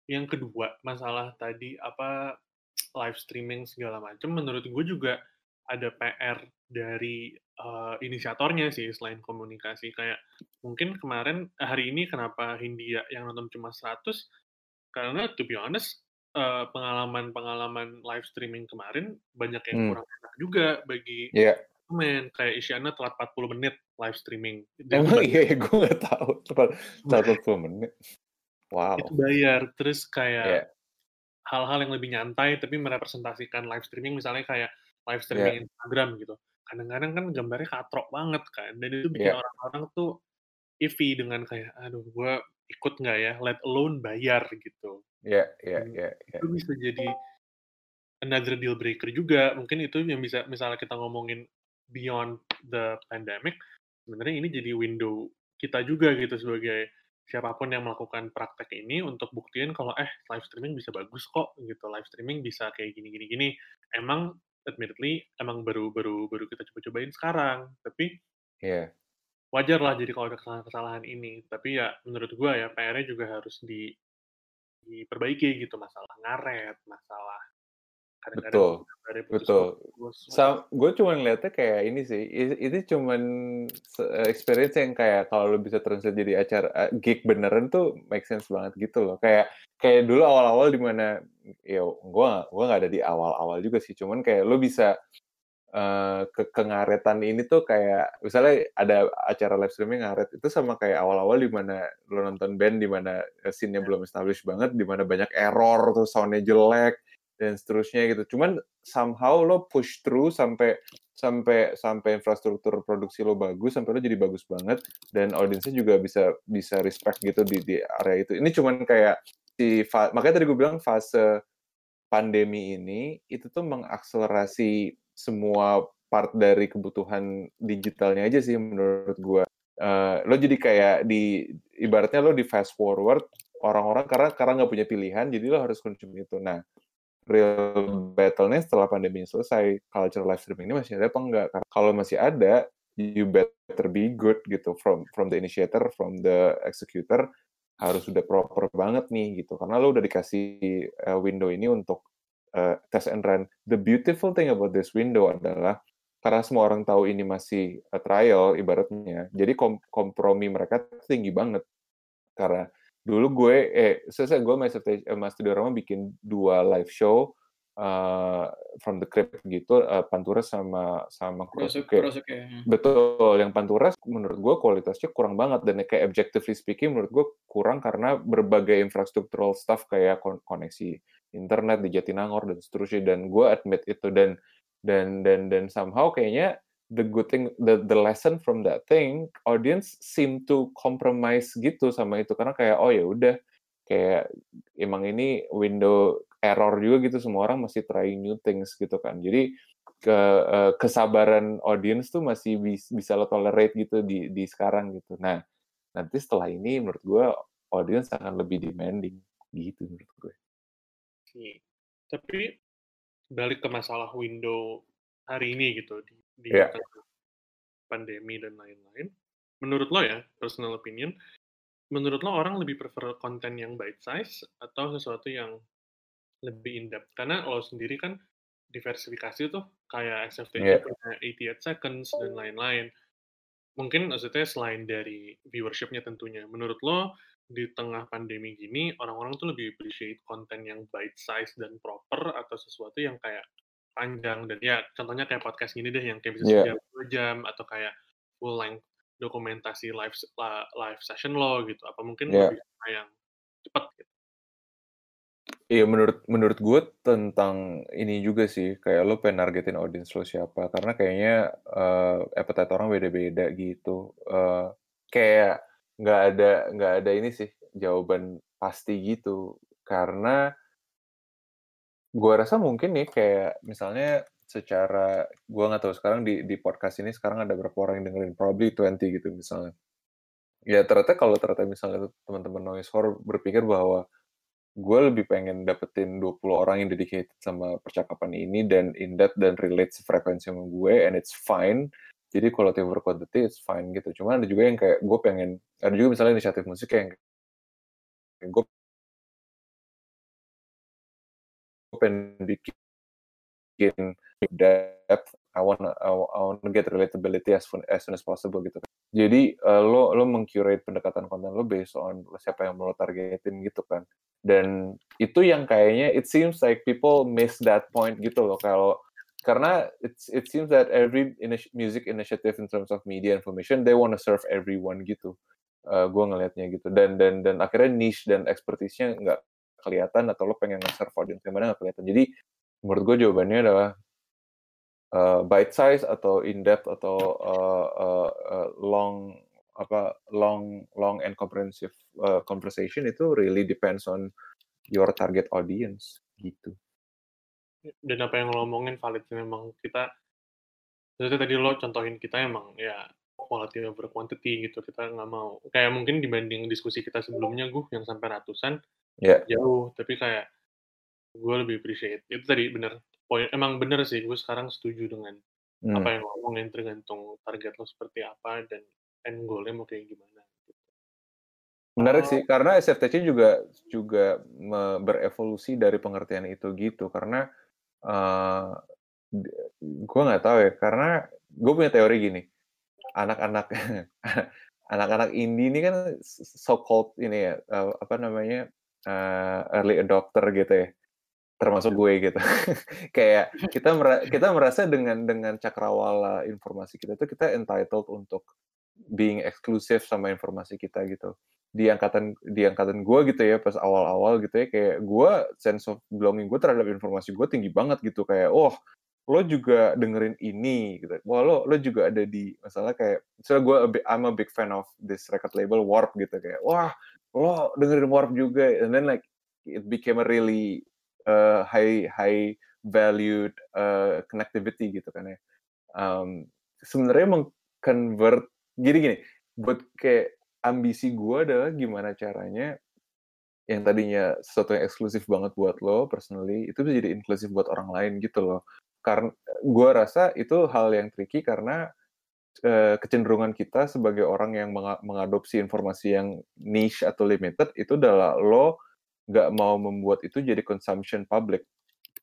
yang kedua masalah tadi apa live streaming segala macam menurut gue juga ada PR dari uh, inisiatornya sih selain komunikasi kayak mungkin kemarin hari ini kenapa Hindia yang nonton cuma 100 karena to be honest uh, pengalaman-pengalaman live streaming kemarin banyak yang hmm. kurang enak juga bagi yeah. men kayak Isyana telat 40 menit live streaming. Emang iya, iya gue nggak tahu telat 40 menit. Wow. Itu bayar terus kayak hal-hal yeah. yang lebih nyantai tapi merepresentasikan live streaming misalnya kayak live streaming yeah. Instagram gitu. Kadang-kadang kan gambarnya katrok banget kan, dan itu bikin yeah. orang-orang tuh iffy dengan kayak, aduh gue ikut nggak ya, let alone bayar gitu. Iya, iya, iya. iya. Itu bisa jadi another deal breaker juga. Mungkin itu yang bisa, misalnya kita ngomongin beyond the pandemic, sebenarnya ini jadi window kita juga gitu sebagai siapa pun yang melakukan praktek ini untuk buktiin kalau eh live streaming bisa bagus kok gitu live streaming bisa kayak gini gini gini emang admittedly emang baru baru baru kita coba-cobain sekarang tapi yeah. wajar lah jadi kalau ada kesalahan-kesalahan ini tapi ya menurut gua ya PR-nya juga harus di diperbaiki gitu masalah ngaret masalah betul. Betul. Sa gue cuma ngeliatnya kayak ini sih itu cuma experience yang kayak kalau lo bisa translate jadi acara uh, gig beneran tuh make sense banget gitu loh. Kayak kayak dulu awal-awal di mana ya gue gua nggak ada di awal-awal juga sih. Cuman kayak lo bisa uh, ke kengaretan ini tuh kayak misalnya ada acara live streaming ngaret itu sama kayak awal-awal di mana lo nonton band di mana scene-nya belum established banget di mana banyak error tuh soundnya jelek dan seterusnya gitu. Cuman somehow lo push through sampai sampai sampai infrastruktur produksi lo bagus sampai lo jadi bagus banget dan audiensnya juga bisa bisa respect gitu di di area itu. Ini cuman kayak si makanya tadi gue bilang fase pandemi ini itu tuh mengakselerasi semua part dari kebutuhan digitalnya aja sih menurut gue. Uh, lo jadi kayak di ibaratnya lo di fast forward orang-orang karena karena nggak punya pilihan jadi lo harus konsumsi itu. Nah real battle-nya setelah pandemi selesai, culture live streaming ini masih ada apa enggak? Kalau masih ada, you better be good gitu from from the initiator, from the executor harus sudah proper banget nih gitu. Karena lo udah dikasih uh, window ini untuk uh, test and run. The beautiful thing about this window adalah karena semua orang tahu ini masih a trial ibaratnya, jadi kom kompromi mereka tinggi banget. Karena dulu gue eh selesai gue Mas Mas Studio Rama bikin dua live show uh, from the crypt gitu uh, Panturas sama sama Kurosuke. Kurosuke. Hmm. Betul, yang Panturas menurut gue kualitasnya kurang banget dan kayak objectively speaking menurut gue kurang karena berbagai infrastruktural stuff kayak kon koneksi internet di Jatinangor dan seterusnya dan gue admit itu dan dan dan dan somehow kayaknya the good thing the the lesson from that thing audience seem to compromise gitu sama itu. Karena kayak oh ya udah kayak emang ini window error juga gitu semua orang masih trying new things gitu kan. Jadi ke uh, kesabaran audience tuh masih bis, bisa lo tolerate gitu di di sekarang gitu. Nah nanti setelah ini menurut gue audience akan lebih demanding. Gitu menurut gue. Tapi balik ke masalah window hari ini gitu di di yeah. pandemi dan lain-lain. Menurut lo ya, personal opinion, menurut lo orang lebih prefer konten yang bite size atau sesuatu yang lebih in depth? Karena lo sendiri kan diversifikasi tuh kayak SFTJ yeah. punya 88 seconds dan lain-lain. Mungkin maksudnya selain dari viewershipnya tentunya, menurut lo di tengah pandemi gini orang-orang tuh lebih appreciate konten yang bite size dan proper atau sesuatu yang kayak panjang dan ya contohnya kayak podcast gini deh yang kayak bisa yeah. dua jam atau kayak full length dokumentasi live live session lo gitu apa mungkin yeah. lebih yang cepat gitu. Iya menurut menurut gue tentang ini juga sih kayak lo pengen nargetin audience lo siapa karena kayaknya uh, appetite orang beda-beda gitu uh, kayak nggak ada nggak ada ini sih jawaban pasti gitu karena gue rasa mungkin nih kayak misalnya secara gue nggak tahu sekarang di di podcast ini sekarang ada berapa orang yang dengerin? Probably 20 gitu misalnya. Ya ternyata kalau ternyata misalnya teman-teman noise horror berpikir bahwa gue lebih pengen dapetin 20 orang yang dedicated sama percakapan ini dan in that dan relate sefrekuensi sama gue and it's fine. Jadi quality over quantity it's fine gitu. Cuma ada juga yang kayak gue pengen ada juga misalnya inisiatif musik yang gue pengen bikin depth I want I, want to get relatability as soon, as soon as possible gitu. Jadi uh, lo lo mengcurate pendekatan konten lo based on siapa yang lo targetin gitu kan. Dan itu yang kayaknya it seems like people miss that point gitu loh kalau karena it's it seems that every music initiative in terms of media information they want to serve everyone gitu. Uh, gue ngelihatnya gitu dan dan dan akhirnya niche dan expertise-nya nggak kelihatan atau lo pengen nge-serve audience yang mana nggak kelihatan. Jadi menurut gue jawabannya adalah uh, bite size atau in depth atau uh, uh, uh, long apa long long and comprehensive uh, conversation itu really depends on your target audience gitu. Dan apa yang lo omongin valid memang kita Jadi tadi lo contohin kita emang ya quality over quantity gitu kita nggak mau kayak mungkin dibanding diskusi kita sebelumnya gue yang sampai ratusan yeah. jauh tapi kayak gue lebih appreciate itu tadi bener poin emang bener sih gue sekarang setuju dengan hmm. apa yang ngomongin tergantung target lo seperti apa dan end goalnya mau kayak gimana gitu. menarik sih karena SFTC juga juga berevolusi dari pengertian itu gitu karena uh, gue nggak tahu ya karena gue punya teori gini anak-anak (laughs) anak-anak indie ini kan so called ini ya uh, apa namanya uh, early adopter gitu ya. Termasuk gue gitu. (laughs) Kayak kita mer kita merasa dengan dengan cakrawala informasi kita itu kita entitled untuk being eksklusif sama informasi kita gitu. Di angkatan di angkatan gue gitu ya pas awal-awal gitu ya kayak gue sense of belonging gue terhadap informasi gue tinggi banget gitu. Kayak oh lo juga dengerin ini gitu. Wah lo lo juga ada di masalah kayak misalnya gue I'm a big fan of this record label Warp gitu. Kayak wah lo dengerin Warp juga. And then like it became a really uh, high high valued uh, connectivity gitu kan ya. Um, sebenarnya mengconvert gini gini buat kayak ambisi gue adalah gimana caranya yang tadinya sesuatu yang eksklusif banget buat lo personally itu bisa jadi inklusif buat orang lain gitu loh karena gue rasa itu hal yang tricky karena uh, kecenderungan kita sebagai orang yang meng mengadopsi informasi yang niche atau limited itu adalah lo nggak mau membuat itu jadi consumption public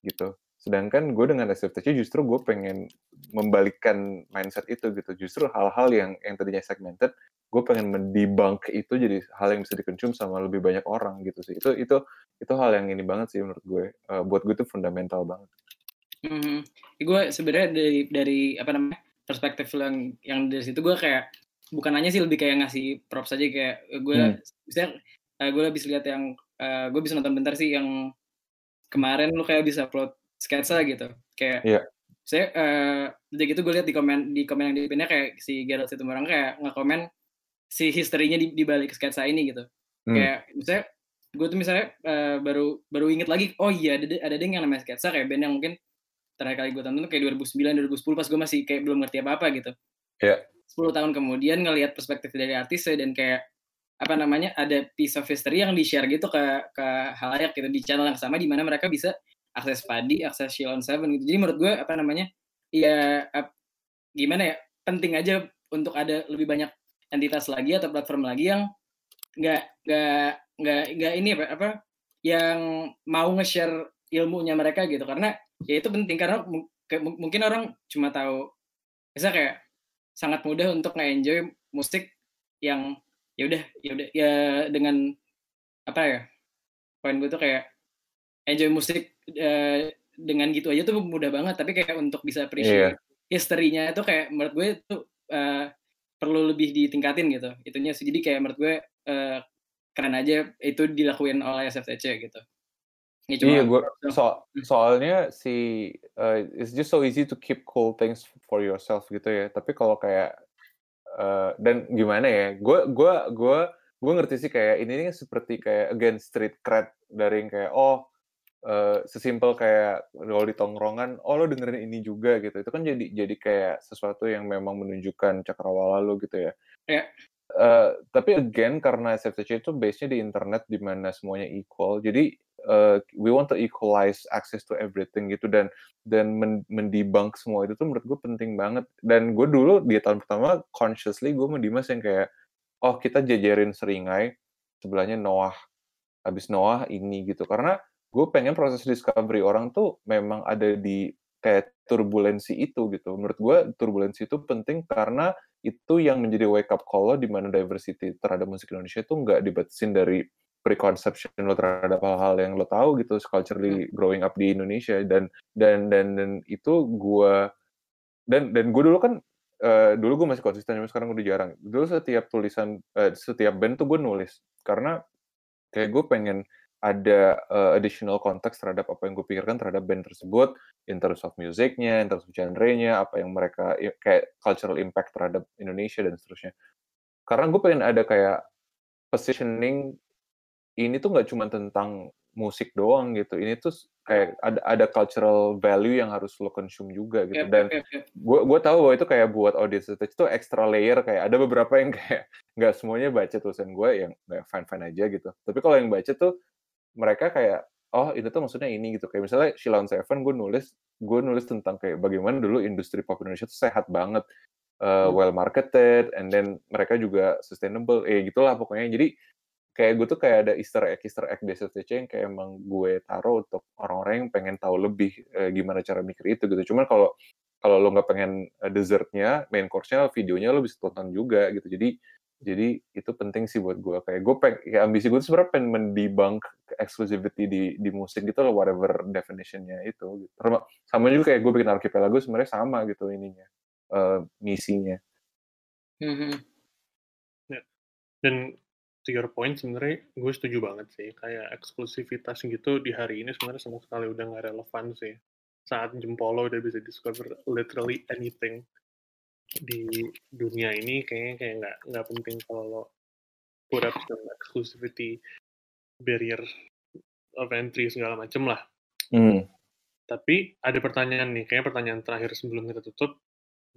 gitu. Sedangkan gue dengan SFTC justru gue pengen membalikkan mindset itu gitu. Justru hal-hal yang yang tadinya segmented gue pengen mendebunk itu jadi hal yang bisa dikonsum sama lebih banyak orang gitu sih. Itu itu itu hal yang ini banget sih menurut gue. Uh, buat gue itu fundamental banget mm-hmm. gue sebenarnya dari dari apa namanya perspektif yang yang dari situ gue kayak bukan hanya sih lebih kayak ngasih props aja kayak gue hmm. misalnya uh, gue bisa lihat yang uh, gue bisa nonton bentar sih yang kemarin lu kayak bisa upload sketsa gitu kayak yeah. saya uh, jadi gitu gue lihat di komen di komen yang di pinnya kayak si Gerald orang kayak nge-komen si historinya di, di balik sketsa ini gitu hmm. kayak misalnya gue tuh misalnya uh, baru baru inget lagi oh iya ada ada yang namanya sketsa kayak band yang mungkin terakhir kali gue tonton tuh kayak 2009 2010 pas gue masih kayak belum ngerti apa apa gitu yeah. 10 tahun kemudian ngelihat perspektif dari artis dan kayak apa namanya ada piece of history yang di share gitu ke ke halayak gitu di channel yang sama di mana mereka bisa akses padi, akses Shilon Seven gitu. Jadi menurut gue apa namanya ya ap, gimana ya penting aja untuk ada lebih banyak entitas lagi atau platform lagi yang nggak nggak nggak nggak ini apa apa yang mau nge-share ilmunya mereka gitu karena ya itu penting karena mungkin orang cuma tahu bisa kayak sangat mudah untuk nge-enjoy musik yang ya udah ya udah ya dengan apa ya poin gue tuh kayak enjoy musik uh, dengan gitu aja tuh mudah banget tapi kayak untuk bisa appreciate yeah. historinya itu kayak menurut gue itu uh, perlu lebih ditingkatin gitu itunya sih jadi kayak menurut gue uh, keren aja itu dilakuin oleh SFTC gitu ya, cuma, iya gue so, hmm. soalnya si uh, it's just so easy to keep cool things for yourself gitu ya tapi kalau kayak uh, dan gimana ya gue gue gue gue ngerti sih kayak ini kan seperti kayak again street cred dari yang kayak oh Uh, sesimpel kayak kalau di tongkrongan, oh lo dengerin ini juga gitu. Itu kan jadi jadi kayak sesuatu yang memang menunjukkan cakrawala lo gitu ya. Yeah. Uh, tapi again karena SFTC itu base-nya di internet di mana semuanya equal. Jadi uh, we want to equalize access to everything gitu dan dan semua itu tuh menurut gue penting banget. Dan gue dulu di tahun pertama consciously gue mendimas yang kayak oh kita jajarin seringai sebelahnya Noah. Habis Noah ini gitu. Karena gue pengen proses discovery orang tuh memang ada di kayak turbulensi itu gitu. Menurut gue turbulensi itu penting karena itu yang menjadi wake up call di mana diversity terhadap musik Indonesia itu nggak dibatasin dari preconception lo terhadap hal-hal yang lo tahu gitu culturally hmm. growing up di Indonesia dan dan dan dan itu gue dan dan gue dulu kan uh, dulu gue masih konsisten tapi sekarang udah jarang dulu setiap tulisan uh, setiap band tuh gue nulis karena kayak gue pengen ada uh, additional konteks terhadap apa yang gue pikirkan terhadap band tersebut in terms of musicnya, in terms of genre-nya, apa yang mereka ya, kayak cultural impact terhadap Indonesia dan seterusnya. Karena gue pengen ada kayak positioning ini tuh nggak cuma tentang musik doang gitu. Ini tuh kayak ada ada cultural value yang harus lo consume juga gitu. Dan gue gue tahu bahwa itu kayak buat audience itu extra layer kayak ada beberapa yang (laughs) kayak nggak semuanya baca tulisan gue yang kayak fine fine aja gitu. Tapi kalau yang baca tuh mereka kayak oh itu tuh maksudnya ini gitu kayak misalnya Shilon Seven gue nulis gue nulis tentang kayak bagaimana dulu industri pop Indonesia tuh sehat banget uh, well marketed and then mereka juga sustainable eh gitulah pokoknya jadi kayak gue tuh kayak ada Easter egg Easter egg di STC yang kayak emang gue taruh untuk orang-orang yang pengen tahu lebih eh, gimana cara mikir itu gitu cuman kalau kalau lo nggak pengen uh, dessertnya main course-nya videonya lo bisa tonton juga gitu jadi jadi itu penting sih buat gue kayak gue pengen kayak ambisi gue sebenarnya pengen mendebunk exclusivity di di musik gitu loh whatever definitionnya itu gitu. sama juga kayak gue bikin archipelago sebenarnya sama gitu ininya uh, misinya mm-hmm. Dan to your point sebenarnya gue setuju banget sih. Kayak eksklusivitas gitu di hari ini sebenarnya sama sekali udah nggak relevan sih. Saat jempol lo udah bisa discover literally anything di dunia ini kayaknya kayak nggak nggak penting kalau lo put up some exclusivity barrier of entry segala macem lah. Hmm. tapi ada pertanyaan nih kayaknya pertanyaan terakhir sebelum kita tutup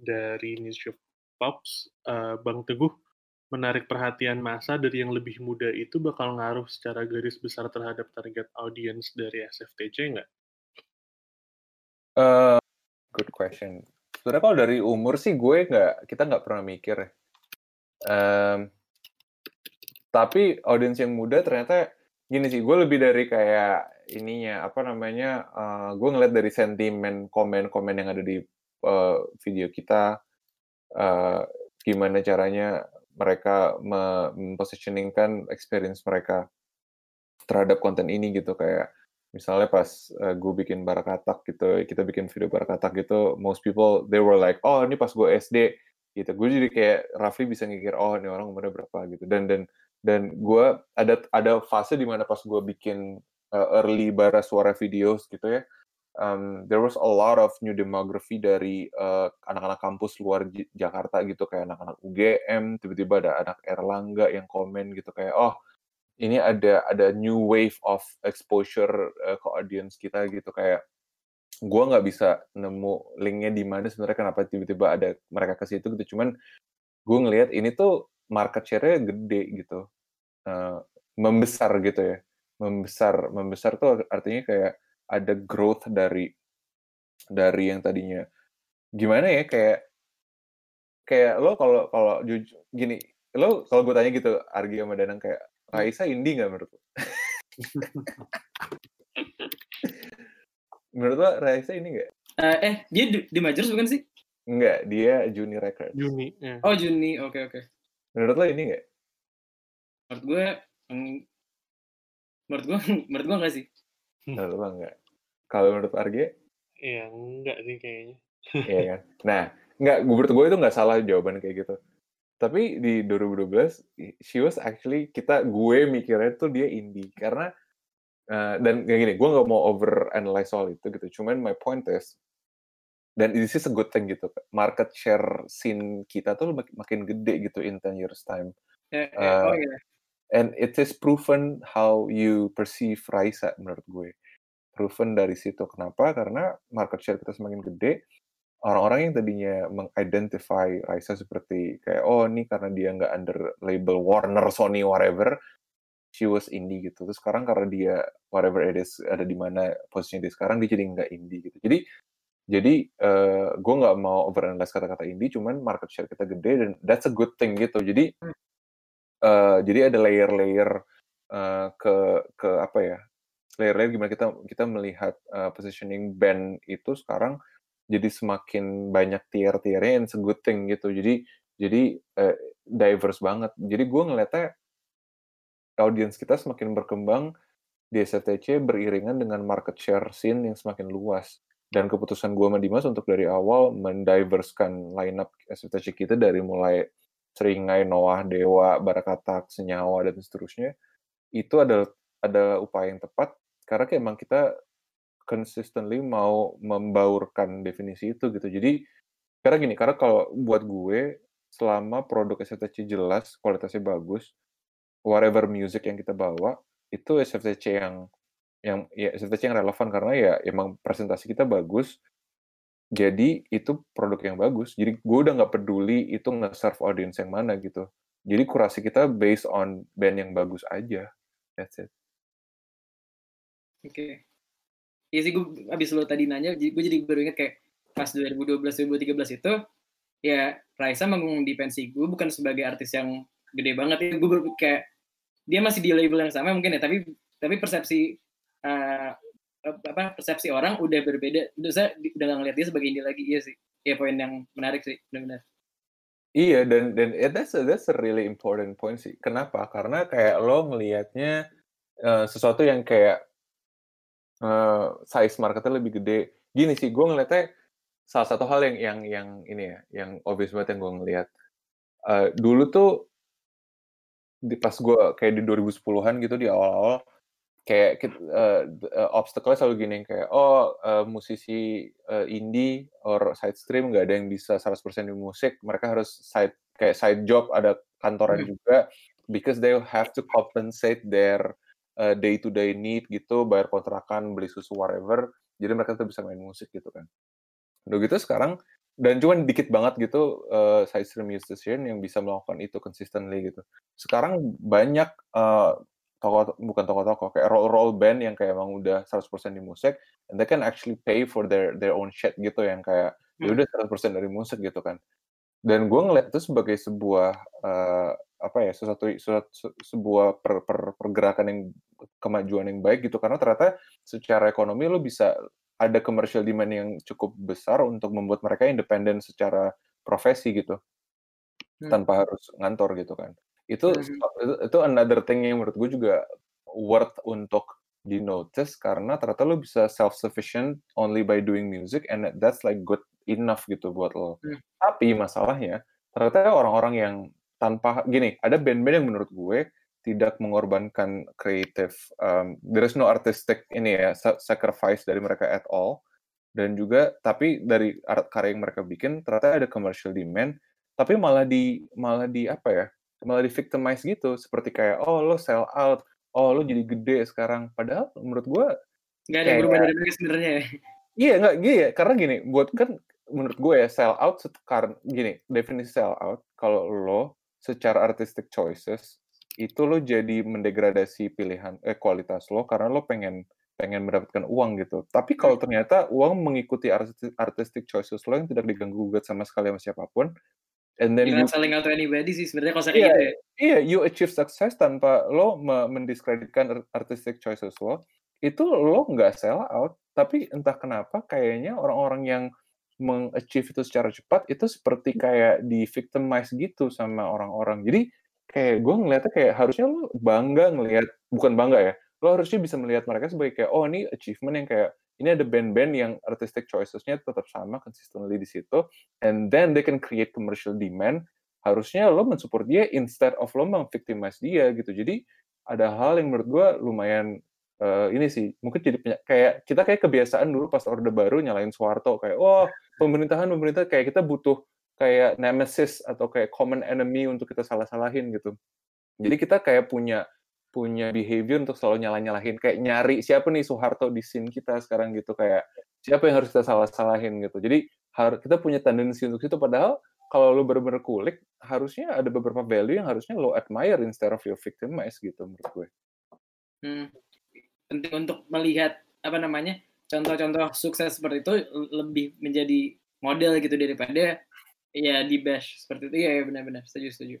dari News Pops eh, Bang Teguh menarik perhatian massa dari yang lebih muda itu bakal ngaruh secara garis besar terhadap target audience dari SFTC nggak? Eh, good question. Sebenarnya kalau dari umur sih gue nggak, kita nggak pernah mikir. Em, tapi audiens yang muda ternyata gini sih, gue lebih dari kayak ininya apa namanya, eh, gue ngeliat dari sentimen komen-komen yang ada di eh, video kita, eh, gimana caranya mereka me- mempositioningkan experience mereka terhadap konten ini gitu. Kayak misalnya pas uh, gue bikin barakatak gitu kita bikin video barakatak gitu most people they were like oh ini pas gue SD gitu. Gue jadi kayak roughly bisa ngikir oh ini orang umurnya berapa gitu. Dan dan dan gue ada ada fase di mana pas gue bikin uh, early bara suara videos gitu ya um, there was a lot of new demography dari uh, anak-anak kampus luar Jakarta gitu. Kayak anak-anak UGM tiba-tiba ada anak Erlangga yang komen gitu. Kayak oh ini ada ada new wave of exposure uh, ke audience kita gitu. Kayak gua nggak bisa nemu linknya di mana sebenarnya kenapa tiba-tiba ada mereka ke situ gitu. Cuman gue ngelihat ini tuh market share-nya gede gitu. Uh, membesar gitu ya. Membesar membesar tuh artinya kayak ada growth dari dari yang tadinya gimana ya kayak kayak lo kalau kalau jujur gini lo kalau gue tanya gitu Argi sama Danang kayak Raisa indie nggak menurut lo? (laughs) menurut lo Raisa ini nggak? Eh, eh, dia di, di Majors bukan sih? Enggak, dia Juni Records. Juni. Ya. Oh, Juni. Oke, oke. Menurut lo ini nggak? Menurut gue, mm, menurut gue, (laughs) menurut gue enggak sih. Menurut lo enggak? Kalau menurut Argi, Iya enggak sih kayaknya. iya kan? Nah, enggak, menurut gue itu nggak salah jawaban kayak gitu. Tapi di 2012, she was actually, kita, gue mikirnya tuh dia indie. Karena, eh, dan kayak gini, gue nggak mau over analyze soal itu gitu. Cuman my point is, dan this is a good thing gitu. Market share scene kita tuh mak- makin gede gitu in 10 years time. Eh, eh, Eh, oh iya. And it is proven how you perceive Raisa menurut gue. Proven dari situ. Kenapa? Karena market share kita semakin gede. Orang-orang yang tadinya mengidentify Raisa seperti kayak, oh ini karena dia nggak under label Warner, Sony, whatever, she was indie gitu. Terus sekarang karena dia whatever it is ada di mana posisinya dia sekarang, dia jadi nggak indie gitu. Jadi jadi eh, gue nggak mau overanalyze kata-kata indie, cuman market share kita gede dan that's a good thing gitu. Jadi eh, jadi ada layer-layer eh, ke ke apa ya? Layer-layer gimana kita kita melihat eh, positioning band itu sekarang jadi semakin banyak tier-tiernya good thing gitu. Jadi jadi eh, diverse banget. Jadi gue ngeliatnya audience kita semakin berkembang di SFTC beriringan dengan market share scene yang semakin luas. Dan keputusan gue sama Dimas untuk dari awal mendiverskan lineup SFTC kita dari mulai Seringai, Noah, Dewa, Barakatak, Senyawa, dan seterusnya, itu ada ada upaya yang tepat karena emang kita consistently mau membaurkan definisi itu gitu. Jadi karena gini, karena kalau buat gue selama produk SFTC jelas, kualitasnya bagus, whatever music yang kita bawa itu SFTC yang yang ya SFTC yang relevan karena ya emang presentasi kita bagus. Jadi itu produk yang bagus. Jadi gue udah nggak peduli itu nge-serve audience yang mana gitu. Jadi kurasi kita based on band yang bagus aja. That's it. Oke. Iya sih, gue abis lo tadi nanya, gue jadi baru inget kayak pas 2012-2013 itu, ya Raisa manggung di pensi gue bukan sebagai artis yang gede banget ya. Gue kayak, dia masih di label yang sama mungkin ya, tapi tapi persepsi eh, apa persepsi orang udah berbeda. Udah saya udah nggak ngeliat dia sebagai indie lagi, iya sih. Ya poin yang menarik sih, benar-benar. Iya dan dan yeah, that's a, that's a really important point sih. Kenapa? Karena kayak lo ngelihatnya eh, sesuatu yang kayak eh, size marketnya lebih gede. Gini sih, gue ngeliatnya salah satu hal yang yang yang ini ya, yang obvious banget yang gue ngeliat. Eh, dulu tuh di pas gue kayak di 2010-an gitu di awal-awal kayak uh, uh, obstacle selalu gini kayak oh uh, musisi uh, indie or side stream nggak ada yang bisa 100% di musik mereka harus side kayak side job ada kantoran hmm. juga because they have to compensate their uh, day to day need gitu bayar kontrakan beli susu whatever jadi mereka tuh bisa main musik gitu kan udah gitu sekarang dan cuma dikit banget gitu uh, side stream musician yang bisa melakukan itu consistently gitu sekarang banyak uh, toko bukan toko-toko kayak roll roll band yang kayak emang udah 100% di musik and they can actually pay for their their own shit gitu yang kayak ya hmm. ya udah 100% dari musik gitu kan dan gue ngeliat itu sebagai sebuah uh, apa ya sesuatu, sesuatu sebuah per, per, pergerakan yang kemajuan yang baik gitu karena ternyata secara ekonomi lo bisa ada commercial demand yang cukup besar untuk membuat mereka independen secara profesi gitu hmm. tanpa harus ngantor gitu kan itu hmm. itu another thing yang menurut gue juga worth untuk di notice karena ternyata lo bisa self sufficient only by doing music and that's like good enough gitu buat lo. Hmm. Tapi masalahnya ternyata orang-orang yang tanpa gini ada band-band yang menurut gue tidak mengorbankan kreatif um, there is no artistic ini ya sacrifice dari mereka at all dan juga tapi dari art karya yang mereka bikin ternyata ada commercial demand tapi malah di malah di apa ya malah di victimize gitu. Seperti kayak oh lo sell out. Oh lo jadi gede sekarang. Padahal menurut gue nggak ada yang berubah dari mereka sebenarnya. Ya iya nggak gini ya karena gini buat kan menurut gue ya sell out karena gini definisi sell out kalau lo secara artistic choices itu lo jadi mendegradasi pilihan eh kualitas lo karena lo pengen pengen mendapatkan uang gitu. Tapi kalau hmm. ternyata uang mengikuti artistic choices lo yang tidak diganggu gugat sama sekali sama siapa pun, And then You're you, selling out to anybody sih sebenarnya konsep yeah, gitu ya. Iya, yeah, you achieve success tanpa lo mendiskreditkan artistic choices lo. Itu lo nggak sell out, tapi entah kenapa kayaknya orang-orang yang mengachieve itu secara cepat itu seperti kayak di victimize gitu sama orang-orang. Jadi kayak gue ngeliatnya kayak harusnya lo bangga ngelihat bukan bangga ya. Lo harusnya bisa melihat mereka sebagai kayak oh ini achievement yang kayak ini ada band-band yang artistic choices-nya tetap sama consistently di situ and then they can create commercial demand. Harusnya lo mensupport dia instead of lo mengvictimize dia gitu. Jadi ada hal yang menurut gue lumayan uh, ini sih mungkin jadi kayak kita kayak kebiasaan dulu pas orde baru nyalain Soeharto kayak oh pemerintahan pemerintah kayak kita butuh kayak nemesis atau kayak common enemy untuk kita salah-salahin gitu. Jadi kita kayak punya punya behavior untuk selalu nyalah-nyalahin kayak nyari siapa nih Soeharto di scene kita sekarang gitu kayak siapa yang harus kita salah-salahin gitu. Jadi harus kita punya tendensi untuk itu padahal kalau lu benar-benar kulik harusnya ada beberapa value yang harusnya lo admire instead of your victimize gitu menurut gue. Hmm. Penting untuk melihat apa namanya contoh-contoh sukses seperti itu lebih menjadi model gitu daripada ya di bash seperti itu ya benar-benar setuju setuju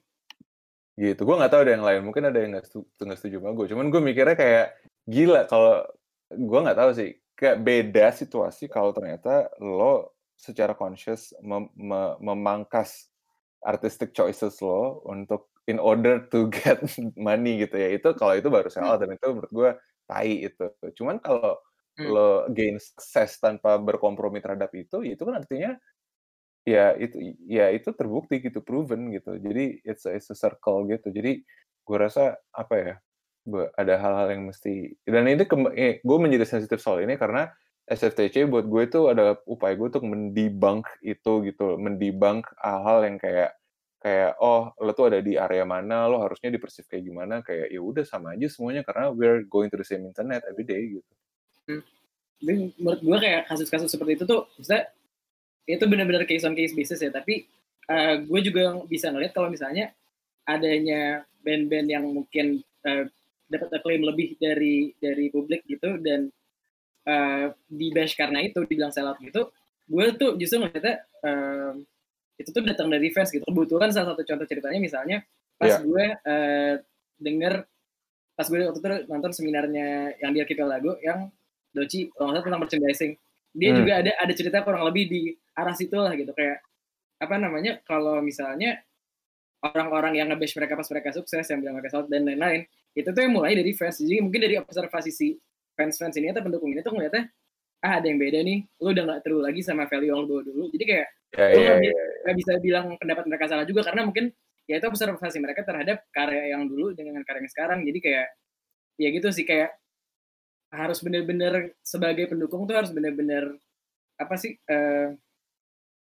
gitu. Gue nggak tahu ada yang lain. Mungkin ada yang nggak setuju, setuju sama gue cuman gue mikirnya kayak gila kalau gue nggak tahu sih. Kayak beda situasi kalau ternyata lo secara conscious mem mem memangkas artistic choices lo untuk in order to (laughs) get money gitu ya. Itu kalau itu baru salah hmm. dan itu menurut gue tai itu. Cuman kalau hmm. lo gain success tanpa berkompromi terhadap itu itu kan artinya ya itu ya itu terbukti gitu proven gitu. Jadi it's a, it's a circle gitu. Jadi gue rasa apa ya ada hal-hal yang mesti dan ini gue menjadi sensitif soal ini karena SFTC buat gue itu ada upaya gue untuk mendebunk itu gitu mendebunk hal-hal yang kayak kayak oh lo tuh ada di area mana? Lo harusnya dipersif kayak gimana? Kayak ya udah sama aja semuanya karena we're going to the same internet every day gitu. Hmm. menurut gue kayak kasus-kasus seperti itu tuh bisa itu benar-benar case on case basis ya tapi uh, gue juga bisa ngeliat kalau misalnya adanya band-band yang mungkin uh, dapat acclaim lebih dari dari publik gitu dan uh, di bash karena itu dibilang sellout gitu gue tuh justru ngeliatnya uh, itu tuh datang dari fans gitu kebetulan salah satu contoh ceritanya misalnya pas yeah. gue uh, denger pas gue waktu itu nonton seminarnya yang dia kita lagu yang Doci kalau nggak tentang merchandising dia hmm. juga ada ada cerita kurang lebih di arah situ lah gitu. Kayak apa namanya kalau misalnya orang-orang yang ngebash mereka pas mereka sukses yang bilang mereka salah dan lain-lain itu tuh yang mulai dari fans. Jadi mungkin dari observasi si fans-fans ini atau pendukung ini tuh ngeliatnya ah ada yang beda nih. Lu udah nggak terlalu lagi sama value yang lu bawa dulu. Jadi kayak yeah, lu yeah, nggak yeah, yeah. bisa bilang pendapat mereka salah juga karena mungkin ya itu observasi mereka terhadap karya yang dulu dengan karya yang sekarang. Jadi kayak ya gitu sih kayak harus bener-bener sebagai pendukung tuh harus bener-bener apa sih uh,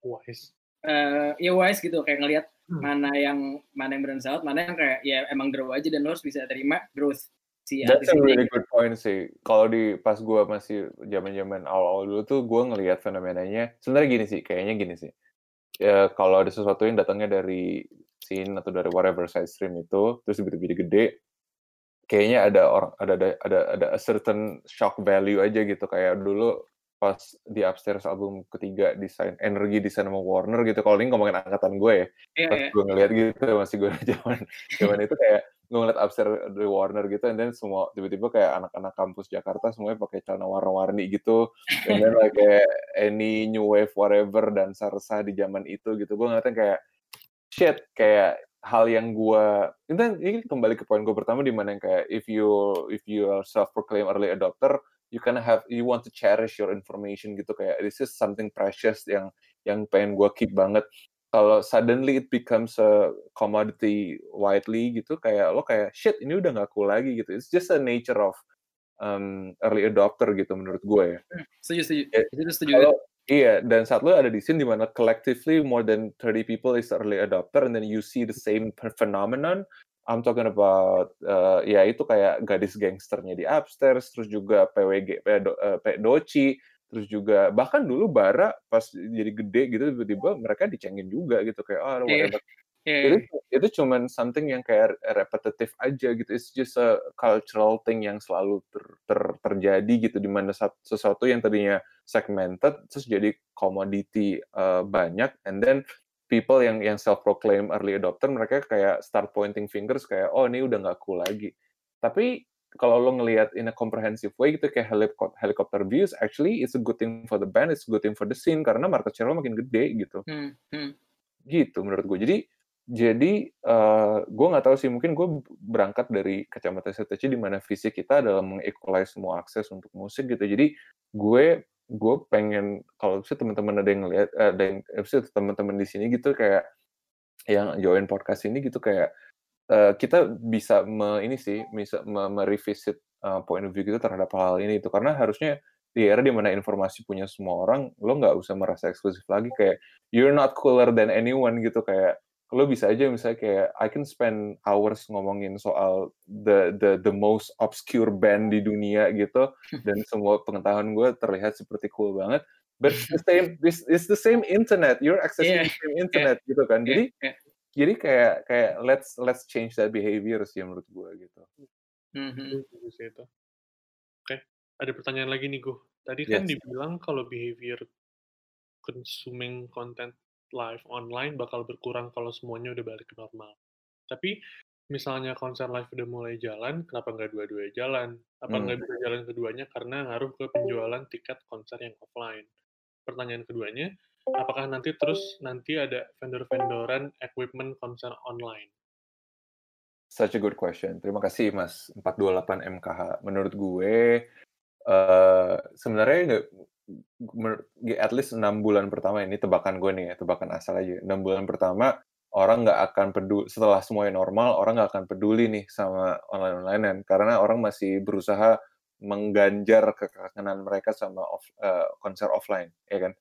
wise uh, ya wise gitu kayak ngelihat hmm. mana yang mana yang bermanfaat mana yang kayak ya emang grow aja dan lo harus bisa terima growth si That's a really good point sih. Kalau di pas gue masih zaman-zaman awal-awal dulu tuh gue ngelihat fenomenanya. Sebenarnya gini sih, kayaknya gini sih. Ya, kalau ada sesuatu yang datangnya dari scene atau dari whatever side stream itu, terus tiba-tiba gede, kayaknya ada orang ada ada ada ada a certain shock value aja gitu kayak dulu pas di upstairs album ketiga desain energi desain sama Warner gitu kalau ini ngomongin angkatan gue ya yeah, pas yeah. gue ngeliat gitu masih gue (laughs) zaman zaman itu kayak gue ngeliat upstairs di Warner gitu and then semua tiba-tiba kayak anak-anak kampus Jakarta semuanya pakai celana warna-warni gitu and then like kayak any new wave whatever dan sarsa di zaman itu gitu gue ngeliatnya kayak shit kayak hal yang gue ini kembali ke poin gue pertama di mana yang kayak if you if you are self proclaimed early adopter you of have you want to cherish your information gitu kayak this is something precious yang yang pengen gue keep banget. Kalau suddenly it becomes a commodity widely gitu kayak lo kayak shit ini udah gak cool lagi gitu. It's just a nature of um, early adopter gitu menurut gue ya. Hmm, setuju setuju. Setuju. kalau Iya, dan saat lo ada di sini di mana collectively more than 30 people is early adopter and then you see the same phenomenon, I'm talking about uh, ya itu kayak gadis gangsternya di upstairs, terus juga PWG, P, uh, P, Doci, terus juga bahkan dulu Bara pas jadi gede gitu tiba-tiba mereka dicengin juga gitu kayak oh whatever. Yeah. Itu, itu cuman something yang kayak repetitif aja gitu. It's just a cultural thing yang selalu ter, ter, terjadi gitu di mana sesuatu yang tadinya segmented terus jadi commodity uh, banyak and then people yang yang self proclaim early adopter mereka kayak start pointing fingers kayak oh ini udah nggak cool lagi tapi kalau lo ngelihat in a comprehensive way gitu kayak helicopter views actually it's a good thing for the band it's a good thing for the scene karena market share lo makin gede gitu hmm, hmm. gitu menurut gue jadi jadi uh, gue nggak tahu sih mungkin gue berangkat dari kacamata STC di mana visi kita adalah mengequalize semua akses untuk musik gitu. Jadi gue gue pengen kalau bisa teman-teman ada yang ngeliat eh, ada yang bisa teman-teman di sini gitu kayak yang join podcast ini gitu kayak uh, kita bisa me, ini sih bisa me, merevisit uh, point of view kita terhadap hal, hal ini itu karena harusnya di era di mana informasi punya semua orang lo nggak usah merasa eksklusif lagi kayak you're not cooler than anyone gitu kayak lo bisa aja misalnya kayak I can spend hours ngomongin soal the the the most obscure band di dunia gitu (laughs) dan semua pengetahuan gue terlihat seperti cool banget but the (laughs) same this is the same internet you're accessing yeah. the same internet yeah. gitu kan jadi yeah. jadi kayak kayak let's let's change that behavior sih menurut gue gitu mm-hmm. itu oke ada pertanyaan lagi nih gue tadi kan yes. dibilang kalau behavior consuming content live online bakal berkurang kalau semuanya udah balik ke normal. Tapi misalnya konser live udah mulai jalan, kenapa nggak dua-duanya jalan? Apa nggak hmm. bisa jalan keduanya karena ngaruh ke penjualan tiket konser yang offline? Pertanyaan keduanya, apakah nanti terus nanti ada vendor-vendoran equipment konser online? Such a good question. Terima kasih Mas 428 MKH. Menurut gue uh, sebenarnya at least enam bulan pertama ini tebakan gue nih ya, tebakan asal aja. Enam bulan pertama orang nggak akan peduli setelah semuanya normal orang nggak akan peduli nih sama online onlinean karena orang masih berusaha mengganjar kekangenan mereka sama off, uh, konser offline ya kan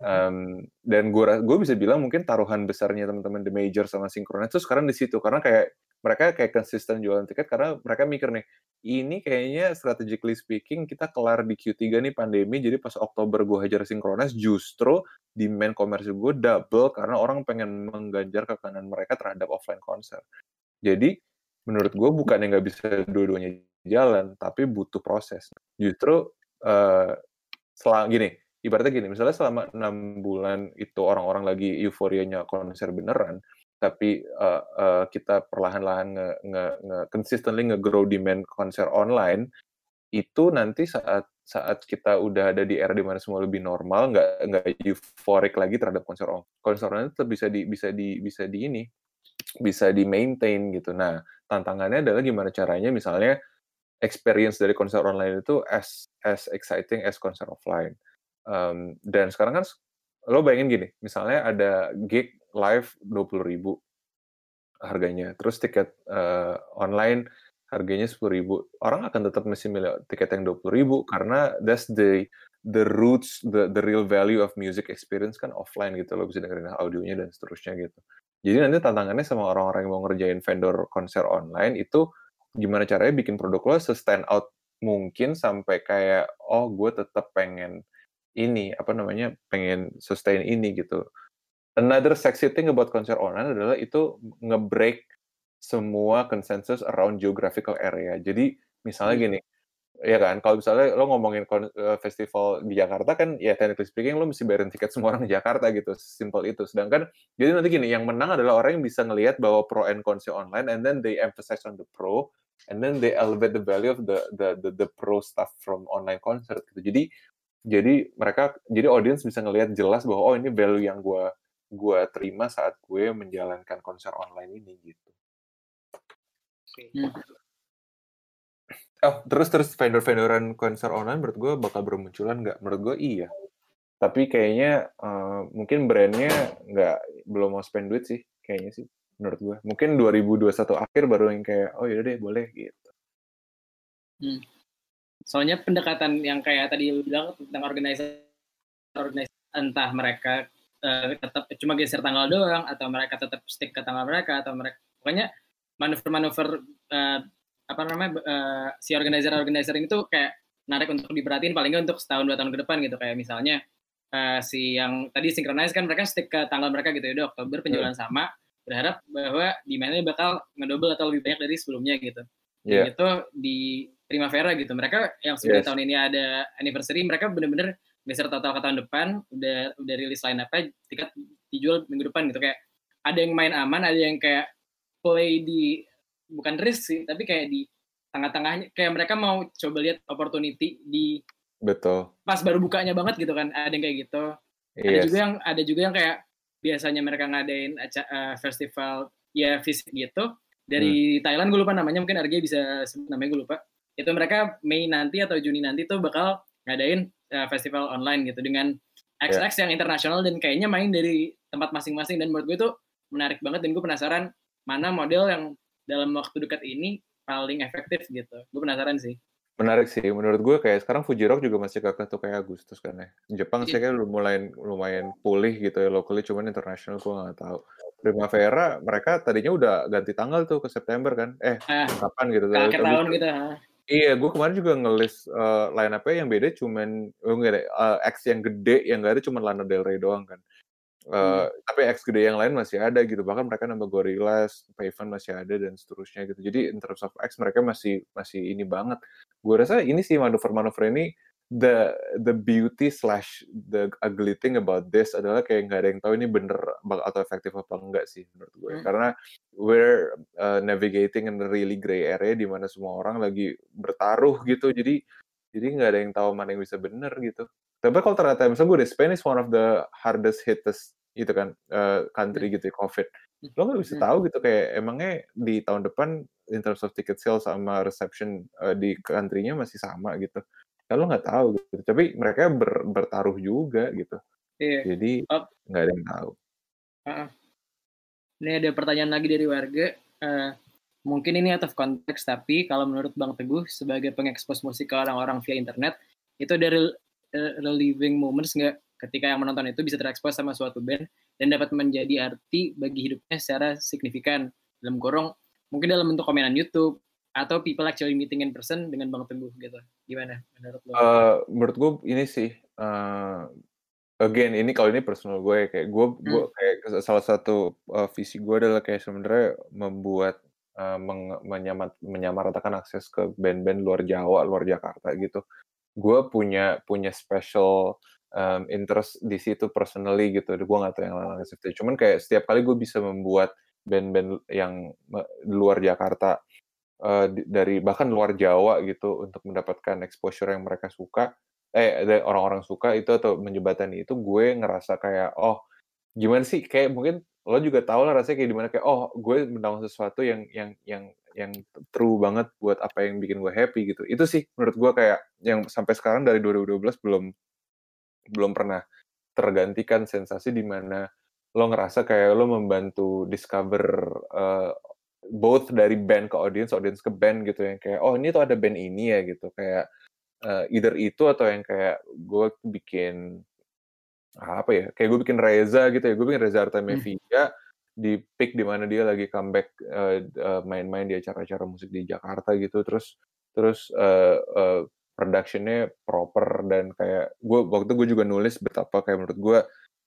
um, dan gue gue bisa bilang mungkin taruhan besarnya teman-teman the major sama sinkronis itu sekarang di situ karena kayak mereka kayak konsisten jualan tiket karena mereka mikir nih ini kayaknya strategically speaking kita kelar di Q3 nih pandemi jadi pas Oktober gue hajar sinkronis justru demand komersil gue double karena orang pengen mengganjar ke kanan mereka terhadap offline konser. Jadi menurut gue bukan yang nggak bisa dua-duanya jalan tapi butuh proses. Justru uh, selang gini ibaratnya gini misalnya selama enam bulan itu orang-orang lagi euforianya konser beneran tapi uh, uh, kita perlahan-lahan nge, nge, nge consistently nge-grow demand konser online itu nanti saat saat kita udah ada di era di mana semua lebih normal nggak nggak euforik lagi terhadap konser online konser online tetap bisa di bisa di bisa di ini bisa di maintain gitu. Nah tantangannya adalah gimana caranya misalnya experience dari konser online itu as as exciting as konser offline. Um, dan sekarang kan lo bayangin gini misalnya ada gig live dua puluh ribu harganya. Terus tiket uh, online harganya sepuluh ribu. Orang akan tetap mesti milih tiket yang dua puluh ribu karena that's the the roots, the the real value of music experience kan offline gitu lo bisa dengerin audionya dan seterusnya gitu. Jadi nanti tantangannya sama orang-orang yang mau ngerjain vendor konser online itu gimana caranya bikin produk lo stand out mungkin sampai kayak oh gue tetap pengen ini apa namanya pengen sustain ini gitu. Another sexy thing about konser online adalah itu ngebreak semua konsensus around geographical area. Jadi misalnya hmm. gini, ya kan kalau misalnya lo ngomongin uh, festival di Jakarta kan ya technically speaking lo mesti bayarin tiket semua orang di Jakarta gitu simple itu sedangkan jadi nanti gini yang menang adalah orang yang bisa ngelihat bahwa pro and cons online and then they emphasize on the pro and then they elevate the value of the the the, the pro stuff from online concert gitu jadi jadi mereka jadi audience bisa ngelihat jelas bahwa oh ini value yang gue gue terima saat gue menjalankan konser online ini gitu. Hmm. Oh, terus terus vendor-vendoran konser online menurut gue bakal bermunculan nggak? Menurut gue iya. Tapi kayaknya uh, mungkin brandnya nggak belum mau spend duit sih, kayaknya sih menurut gue. Mungkin 2021 akhir baru yang kayak oh yaudah deh boleh gitu. Hmm. Soalnya pendekatan yang kayak tadi lu bilang tentang organisasi, organisasi entah mereka uh, tetap cuma geser tanggal doang atau mereka tetap stick ke tanggal mereka atau mereka pokoknya manuver-manuver uh, apa namanya uh, si organizer-organizer ini tuh kayak narik untuk diperhatiin paling nggak untuk setahun dua tahun ke depan gitu kayak misalnya uh, si yang tadi synchronize kan mereka stick ke tanggal mereka gitu ya udah Oktober penjualan yeah. sama berharap bahwa demandnya bakal ngedouble atau lebih banyak dari sebelumnya gitu yeah. itu di Primavera gitu mereka yang sudah yes. tahun ini ada anniversary mereka bener-bener geser total ke tahun depan udah udah rilis line apa tiket dijual minggu depan gitu. Kayak ada yang main aman ada yang kayak play di bukan risk sih tapi kayak di tengah-tengahnya. Kayak mereka mau coba lihat opportunity di betul. pas baru bukanya banget gitu kan ada yang kayak gitu. Yes. ada juga yang ada juga yang kayak biasanya mereka ngadain uh, festival ya fisik gitu. Dari hmm. Thailand gue lupa namanya mungkin harganya bisa sebut namanya gue lupa. Itu mereka Mei nanti atau Juni nanti tuh bakal ngadain uh, festival online gitu dengan XX yeah. yang internasional dan kayaknya main dari tempat masing-masing dan menurut gue itu menarik banget dan gue penasaran mana model yang dalam waktu dekat ini paling efektif gitu. Gue penasaran sih. Menarik sih, menurut gue kayak sekarang Fuji Rock juga masih kakak tuh kayak Agustus kan ya. Jepang sih kayak lumayan lumayan pulih gitu ya locally, cuman internasional gue nggak tahu. Primavera mereka tadinya udah ganti tanggal tuh ke September kan? Eh ah, kapan gitu? Akhir tahun gitu. Iya, gue kemarin juga ngelis uh, line up yang beda cuman oh enggak deh, uh, X yang gede yang gak ada cuma Lana Del Rey doang kan. Uh, hmm. Tapi X gede yang lain masih ada gitu. Bahkan mereka nambah Gorillaz, Paven masih ada dan seterusnya gitu. Jadi in terms of X mereka masih masih ini banget. Gue rasa ini sih manuver-manuver ini the the beauty slash the ugly thing about this adalah kayak nggak ada yang tahu ini bener atau efektif apa enggak sih menurut gue. Hmm. Karena we're uh, navigating in a really gray area di mana semua orang lagi bertaruh gitu. Jadi jadi nggak ada yang tahu mana yang bisa bener gitu tapi kalau ternyata misalnya gue di Spain is one of the hardest hittest gitu kan uh, country hmm. gitu ya, COVID lo nggak bisa hmm. tahu gitu kayak emangnya di tahun depan in terms of ticket sales sama reception uh, di country-nya masih sama gitu kalau nggak tahu gitu. Tapi mereka ber, bertaruh juga gitu. Iya. jadi nggak ada yang tahu. Uh, ini ada pertanyaan lagi dari warga. Uh, mungkin ini out of context tapi kalau menurut bang teguh sebagai pengekspos musik ke orang-orang via internet itu dari reliving moments nggak? Ketika yang menonton itu bisa terekspos sama suatu band dan dapat menjadi arti bagi hidupnya secara signifikan. Dalam kurung mungkin dalam bentuk komenan YouTube atau people actually meeting in person dengan Bang Teguh gitu gimana menurut lo? Uh, menurut gue ini sih uh, again ini kalau ini personal gue ya, kayak gue hmm. gue kayak salah satu uh, visi gue adalah kayak sebenarnya membuat uh, meng, menyamat, menyamaratakan akses ke band-band luar Jawa luar Jakarta gitu gue punya punya special um, interest di situ personally gitu. Gue gak tahu yang lain lain Cuman kayak setiap kali gue bisa membuat band-band yang luar Jakarta uh, dari bahkan luar Jawa gitu untuk mendapatkan exposure yang mereka suka, eh orang-orang suka itu atau menjembatani itu gue ngerasa kayak oh gimana sih kayak mungkin lo juga tahu lah rasanya kayak gimana kayak oh gue mendapat sesuatu yang yang yang yang true banget buat apa yang bikin gue happy gitu. Itu sih menurut gue kayak yang sampai sekarang dari 2012 belum belum pernah tergantikan sensasi di mana lo ngerasa kayak lo membantu discover uh, both dari band ke audience, audience ke band gitu yang kayak oh ini tuh ada band ini ya gitu kayak uh, either itu atau yang kayak gue bikin apa ya kayak gue bikin Reza gitu ya gue bikin Reza Artamevia hmm. di pick di mana dia lagi comeback uh, uh, main-main di acara-acara musik di Jakarta gitu terus terus uh, uh, productionnya proper dan kayak gue waktu gue juga nulis betapa kayak menurut gue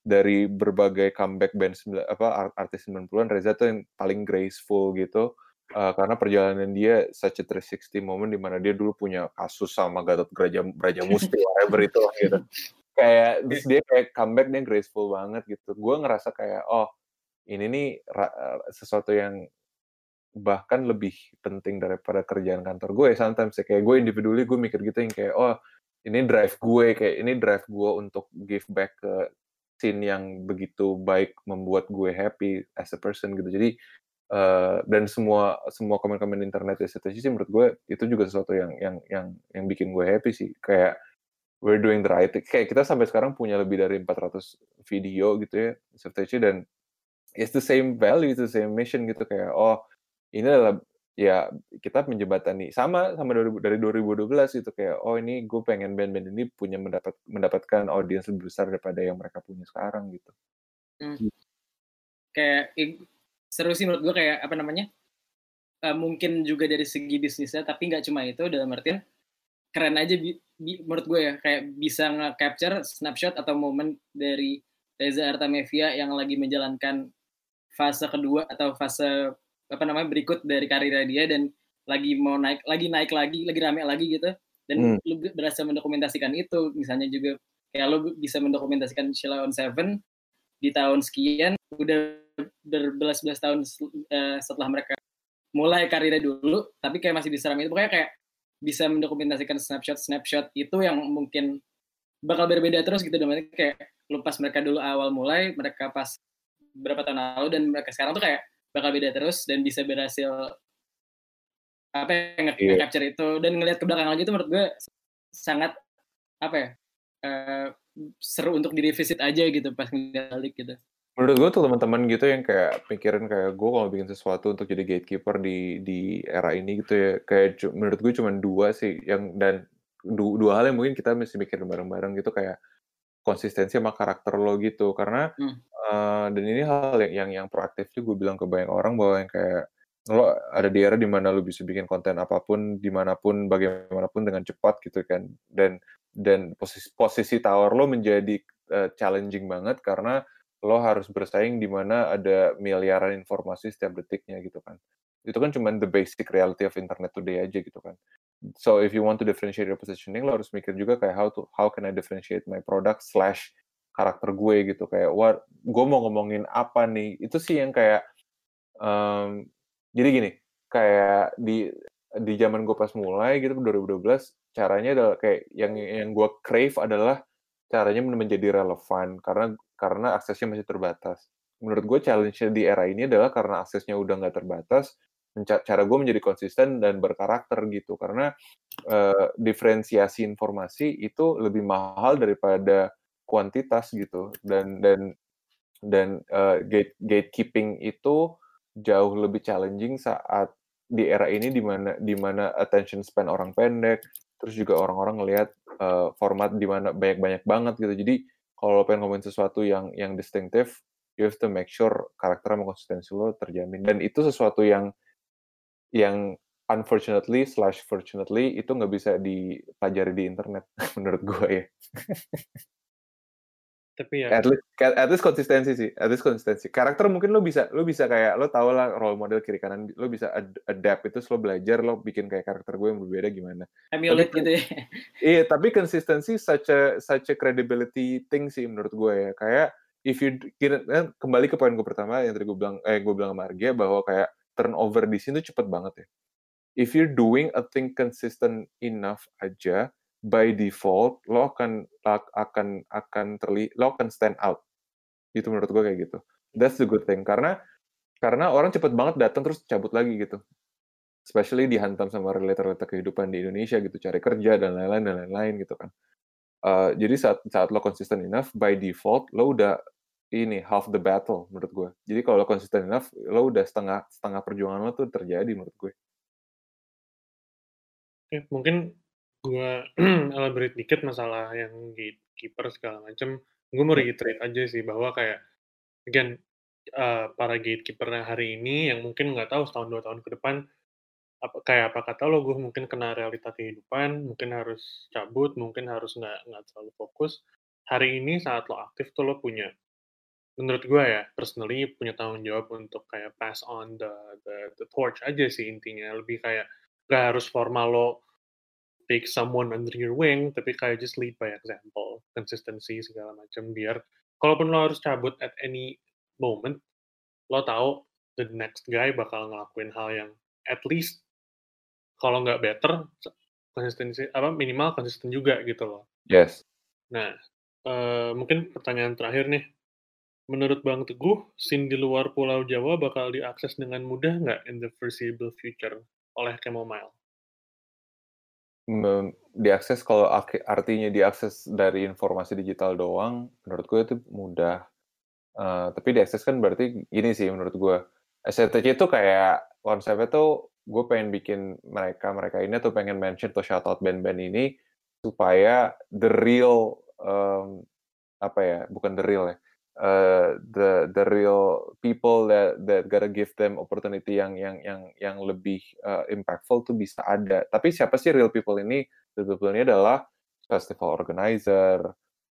dari berbagai comeback band apa artis 90-an Reza tuh yang paling graceful gitu uh, karena perjalanan dia such a 360 moment di mana dia dulu punya kasus sama Gatot Braja Braja Musti (laughs) whatever itu gitu kayak terus dia kayak comeback dia graceful banget gitu gue ngerasa kayak oh ini nih sesuatu yang bahkan lebih penting daripada kerjaan kantor gue sometimes ya. kayak gue individually gue mikir gitu yang kayak oh ini drive gue kayak ini drive gue untuk give back ke scene yang begitu baik membuat gue happy as a person gitu. Jadi uh, dan semua semua komen-komen internet ya sih menurut gue itu juga sesuatu yang yang yang yang bikin gue happy sih. Kayak we're doing the right thing. kayak kita sampai sekarang punya lebih dari 400 video gitu ya SFTC dan it's the same value it's the same mission gitu. Kayak oh ini adalah ya kita menjembatani sama sama dari, dari 2012 itu kayak oh ini gue pengen band-band ini punya mendapat mendapatkan audiens lebih besar daripada yang mereka punya sekarang gitu. Hmm. Kayak seru sih menurut gue kayak apa namanya uh, mungkin juga dari segi bisnisnya tapi nggak cuma itu dalam artian keren aja bi, bi, menurut gue ya kayak bisa nge-capture snapshot atau momen dari Reza Artamevia yang lagi menjalankan fase kedua atau fase apa namanya berikut dari karirnya dia dan lagi mau naik lagi naik lagi lagi rame lagi gitu. Dan hmm. lu berhasil mendokumentasikan itu. Misalnya juga kayak lu bisa mendokumentasikan Sheila on Seven di tahun sekian udah berbelas-belas tahun uh, setelah mereka mulai karirnya dulu tapi kayak masih bisa ramai itu. Pokoknya kayak bisa mendokumentasikan snapshot snapshot itu yang mungkin bakal berbeda terus gitu. Dan kayak lu pas mereka dulu awal mulai mereka pas berapa tahun lalu dan mereka sekarang tuh kayak bakal beda terus dan bisa berhasil apa yang yeah. capture itu dan ngelihat ke belakang lagi itu menurut gue sangat apa ya uh, seru untuk di revisit aja gitu pas ngeliat gitu. Menurut gue tuh teman-teman gitu yang kayak pikirin kayak gue kalau bikin sesuatu untuk jadi gatekeeper di di era ini gitu ya kayak menurut gue cuma dua sih yang dan du, dua hal yang mungkin kita mesti mikirin bareng-bareng gitu kayak konsistensi sama karakter lo gitu. Karena hmm. uh, dan ini hal yang yang yang proaktif juga gue bilang ke banyak orang bahwa yang kayak lo ada di era di mana lo bisa bikin konten apa pun di mana pun bagaimanapun dengan cepat gitu kan. Dan dan posisi posisi tower lo menjadi uh, challenging banget karena lo harus bersaing di mana ada miliaran informasi setiap detiknya gitu kan itu kan cuma the basic reality of internet today aja gitu kan. So if you want to differentiate your positioning lo harus mikir juga kayak how to how can I differentiate my product slash karakter gue gitu. Kayak what gue mau ngomongin apa nih? Itu sih yang kayak um, jadi gini kayak di di zaman gue pas mulai gitu 2012 caranya adalah kayak yang yang gue crave adalah caranya menjadi relevan karena karena aksesnya masih terbatas. Menurut gue challenge di era ini adalah karena aksesnya udah nggak terbatas cara gue menjadi konsisten dan berkarakter gitu. Karena uh, diferensiasi informasi itu lebih mahal daripada kuantitas gitu. Dan dan dan uh, gate gatekeeping itu jauh lebih challenging saat di era ini di mana di mana attention span orang pendek terus juga orang-orang ngelihat uh, format di mana banyak-banyak banget gitu. Jadi kalau pengen ngomongin sesuatu yang yang distinctive you have to make sure karakter sama konsistensi lo terjamin. Dan itu sesuatu yang yang unfortunately slash fortunately itu nggak bisa dipelajari di internet (laughs) menurut gue ya. Tapi ya. At least, at least konsistensi sih, at least konsistensi. Karakter mungkin lo bisa, lo bisa kayak lo tau lah role model kiri kanan, lo bisa ad adapt itu, lo belajar, lo bikin kayak karakter gue yang berbeda gimana. Emulate gitu ya. (laughs) Iya, tapi konsistensi such a such a credibility thing sih menurut gue ya. Kayak if you kira, kan kembali ke poin gue pertama yang tadi gue bilang, eh gue bilang sama Argia bahwa kayak turnover di sini tuh cepet banget ya. If you're doing a thing consistent enough aja, by default lo akan akan akan terli lo akan stand out. Itu menurut gue kayak gitu. That's the good thing karena karena orang cepet banget datang terus cabut lagi gitu. Especially dihantam sama relator-relator kehidupan di Indonesia gitu, cari kerja dan lain-lain dan lain-lain gitu kan. Uh, jadi saat saat lo konsisten enough, by default lo udah ini half the battle menurut gue. Jadi kalau lo konsisten enough, lo udah setengah setengah perjuangan lo tuh terjadi menurut gue. Oke, mungkin gue (clears throat) elaborate dikit masalah yang gatekeeper segala macam. Gue mau reiterate aja sih bahwa kayak again uh, para gatekeeper hari ini yang mungkin nggak tahu setahun dua tahun ke depan apa kayak apa kata lo gue mungkin kena realita kehidupan mungkin harus cabut mungkin harus nggak nggak terlalu fokus hari ini saat lo aktif tuh lo punya menurut gue ya personally punya tanggung jawab untuk kayak pass on the the, the torch aja sih intinya lebih kayak gak harus formal lo take someone under your wing tapi kayak just lead by example consistency segala macam biar kalaupun lo harus cabut at any moment lo tahu the next guy bakal ngelakuin hal yang at least kalau nggak better konsistensi apa minimal konsisten juga gitu loh. Yes. Nah, uh, mungkin pertanyaan terakhir nih. Menurut Bang Teguh, scene di luar Pulau Jawa bakal diakses dengan mudah nggak in the foreseeable future oleh Chamomile? diakses kalau artinya diakses dari informasi digital doang, menurut gue itu mudah. Uh, tapi diakses kan berarti gini sih menurut gue. SCTC itu kayak konsepnya tuh gue pengen bikin mereka mereka ini atau pengen mention atau shout out band-band ini supaya the real um, apa ya bukan the real ya uh, the the real people that that gotta give them opportunity yang yang yang yang lebih uh, impactful tuh bisa ada. Tapi siapa sih real people ini? Ini adalah festival organizer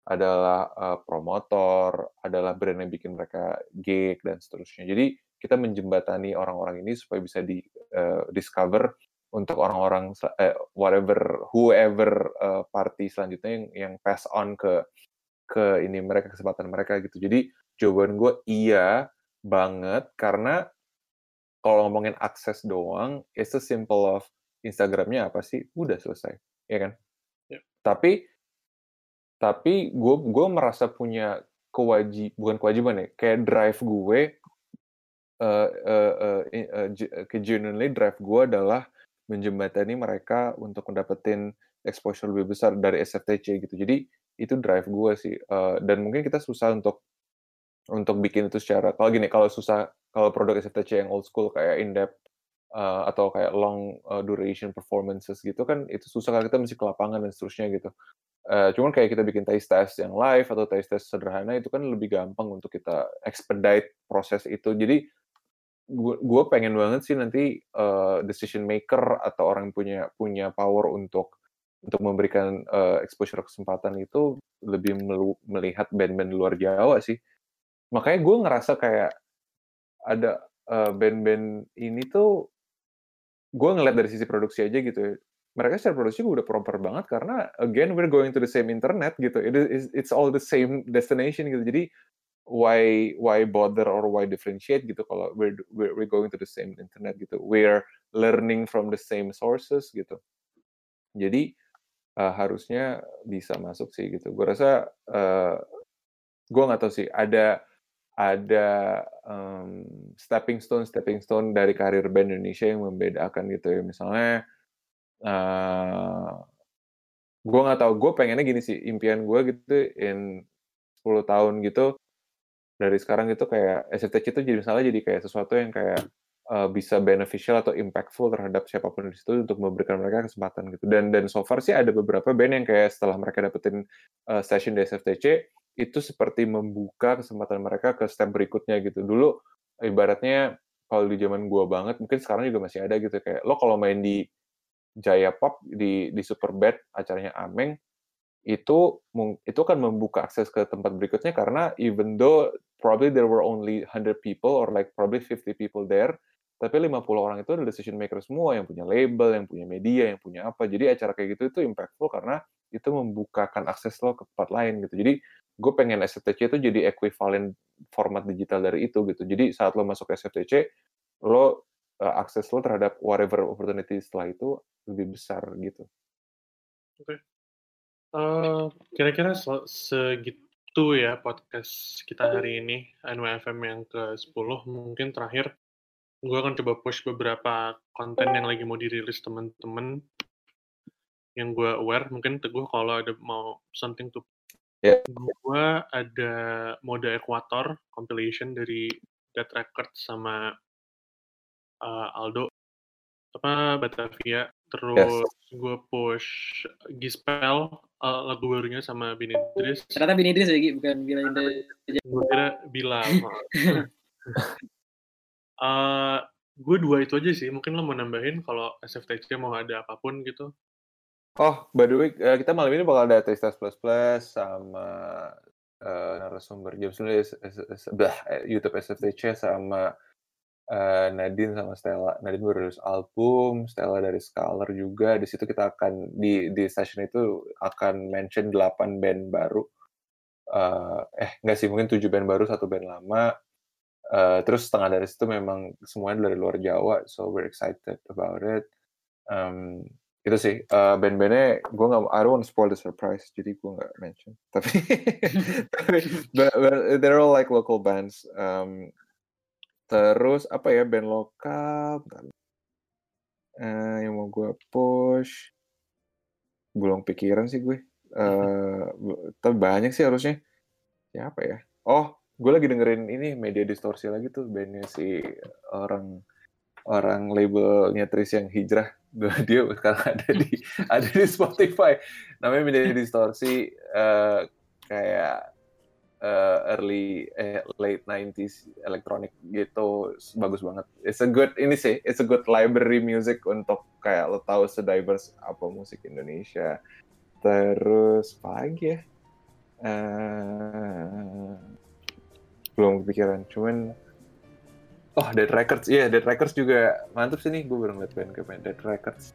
adalah uh, promotor adalah brand yang bikin mereka gig dan seterusnya. Jadi kita menjembatani orang-orang ini supaya bisa di uh, discover untuk orang-orang uh, whatever whoever uh, party selanjutnya yang yang pass on ke ke ini mereka kesempatan mereka gitu. Jadi jawaban gue iya banget karena kalau ngomongin akses doang, it's a simple of Instagramnya apa sih? Udah selesai, ya kan? Yeah. Tapi tapi gue gue merasa punya kewajib bukan kewajiban ya, kayak drive gue uh, uh, uh, uh, ke genuinely drive gue adalah menjembatani mereka untuk mendapatkan exposure lebih besar dari SFTC gitu. Jadi itu drive gue sih. Uh, dan mungkin kita susah untuk untuk bikin itu secara kalau gini kalau susah kalau produk SFTC yang old school kayak in depth uh, atau kayak long uh, duration performances gitu kan itu susah kalau kita mesti ke lapangan dan seterusnya gitu. Uh, cuman kayak kita bikin taste test yang live atau taste test sederhana itu kan lebih gampang untuk kita expedite proses itu. Jadi gue pengen banget sih nanti uh, decision maker atau orang yang punya punya power untuk untuk memberikan uh, exposure kesempatan itu lebih melihat band-band luar Jawa sih. Makanya gue ngerasa kayak ada uh, band-band ini tuh gue ngeliat dari sisi produksi aja gitu ya. Mereka secara produksi udah proper banget karena again we're going to the same internet gitu. It is it's all the same destination gitu. Jadi why why bother or why differentiate gitu kalau we're we're going to the same internet gitu we're learning from the same sources gitu jadi uh, harusnya bisa masuk sih gitu. Gue rasa uh, gue nggak tahu sih ada ada um, stepping stone stepping stone dari karir band Indonesia yang membedakan gitu ya. Misalnya uh, gue nggak tahu gue pengennya gini sih impian gue gitu in 10 tahun gitu dari sekarang itu kayak SFTC itu jadi misalnya jadi kayak sesuatu yang kayak uh, bisa beneficial atau impactful terhadap siapa pun di situ untuk memberikan mereka kesempatan gitu. Dan dan so far sih ada beberapa band yang kayak setelah mereka dapetin uh, session di SFTC itu seperti membuka kesempatan mereka ke step berikutnya gitu. Dulu ibaratnya kalau di zaman gua banget, mungkin sekarang juga masih ada gitu kayak lo kalau main di Jaya Pop di di Superbad acaranya Ameng itu itu kan membuka akses ke tempat berikutnya karena even though probably there were only 100 people or like probably 50 people there tapi 50 orang itu adalah decision maker semua yang punya label, yang punya media, yang punya apa. Jadi acara kayak gitu itu impactful karena itu membukakan akses lo ke tempat lain gitu. Jadi gue pengen SFTC itu jadi equivalent format digital dari itu gitu. Jadi saat lo masuk SFTC, lo uh, akses lo terhadap whatever opportunity setelah itu lebih besar gitu. Oke. Okay. Uh, kira-kira segitu ya podcast kita hari ini, NWFM yang ke-10. Mungkin terakhir, gue akan coba push beberapa konten yang lagi mau dirilis temen-temen yang gue aware. Mungkin Teguh kalau ada mau something to Ya. Gua ada mode Equator compilation dari Dead Records sama uh, Aldo apa Batavia terus gue push Gispel uh, lagu barunya sama Bin Idris Ternyata Bin Idris ya, Gi, bukan Bila Indra. gue kira bilang (laughs) uh, gue dua itu aja sih mungkin lo mau nambahin kalau SFTC mau ada apa pun gitu Oh, by the way, eh, kita malam ini bakal ada Testas Plus Plus sama uh, narasumber jam 9 S- S- S- bah, eh, YouTube SFTC sama eh, Nadine sama Stella. Nadine baru rilis album, Stella dari Scholar juga. Di situ kita akan di di session itu akan mention 8 band baru. Eh, eh enggak sih, mungkin 7 band baru, satu band lama. Eh, terus setengah dari situ memang semuanya dari luar Jawa, so we're excited about it. Um, itu sih. Uh, band-bandnya gue nggak I don't want to spoil the surprise jadi gue nggak mention. (laughs) Tapi but, but they're all like local bands. Um, terus apa ya band lokal. Eh, yang mau gue push. Belum pikiran sih gue. Uh, tapi banyak sih harusnya. Siapa ya? Oh gue lagi dengerin ini media distorsi lagi tuh bandnya si orang orang labelnya Tris yang hijrah. (laughs) Dia sekarang ada di (laughs) ada di Spotify. Namanya media distorsi uh, kayak uh, early eh, late 90s electronic gitu. Bagus banget. It's a good ini sih it's a good library music untuk kayak lo tahu sedivers apa musik Indonesia. Terus apa lagi ya? Uh, belum kepikiran cuman Oh, Dead Records. Iya, yeah, Dead Records juga mantep sih nih. Gue baru ngeliat band ke band Dead Records.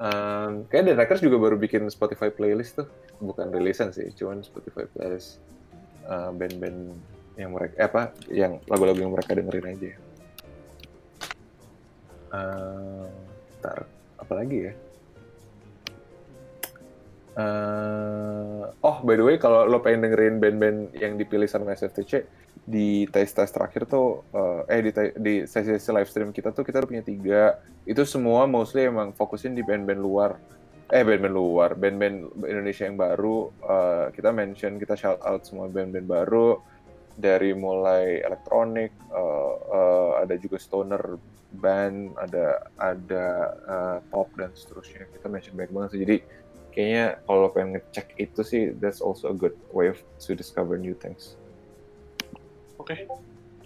Um, kayak Dead Records juga baru bikin Spotify playlist tuh. Bukan rilisan sih, cuman Spotify playlist uh, band-band yang mereka eh, apa yang lagu-lagu yang mereka dengerin aja. Uh, ntar apa lagi ya? Uh, oh, by the way, kalau lo pengen dengerin band-band yang dipilih sama SFTC, di tes tes terakhir tuh uh, eh di di sesi, sesi live stream kita tuh kita udah punya tiga. Itu semua mostly emang fokusin di band-band luar. Eh band-band luar band-band Indonesia yang baru. Uh, kita mention kita shout out semua band-band baru. Dari mulai elektronik uh, uh, ada juga stoner band ada ada uh, pop dan seterusnya. Kita mention banyak banget sih. Jadi kayaknya kalau pengen ngecek itu sih that's also a good way of to discover new things Oke. Okay.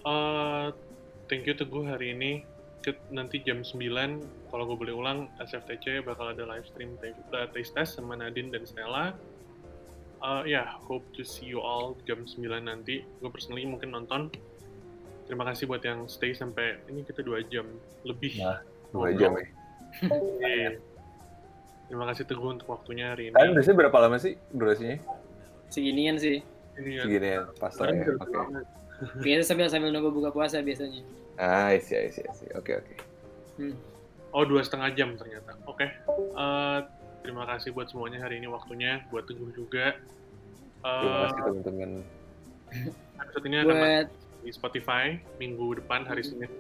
Uh, thank you Teguh hari ini. Nanti jam 9, kalau gue boleh ulang, SFTC bakal ada live stream taste test sama Nadine dan Stella. Uh, ya, yeah, hope to see you all jam 9 nanti. Gue personally mungkin nonton. Terima kasih buat yang stay sampai ini kita dua jam lebih. Nah, dua jam ya. Terima kasih Teguh untuk waktunya hari ini. Kalian biasanya berapa lama sih durasinya? Seginian sih. Seginian. Seginian, pas lah ya. Oke. Okay. Biasa sambil sambil nunggu buka puasa biasanya. Ah, isi, isi, isi. Oke, oke. Hmm. Oh, dua setengah jam ternyata. Oke. Okay. Uh, terima kasih buat semuanya hari ini waktunya. Buat Teguh juga. Uh, terima kasih teman-teman. Episode ini akan buat... di Spotify minggu depan hari Senin.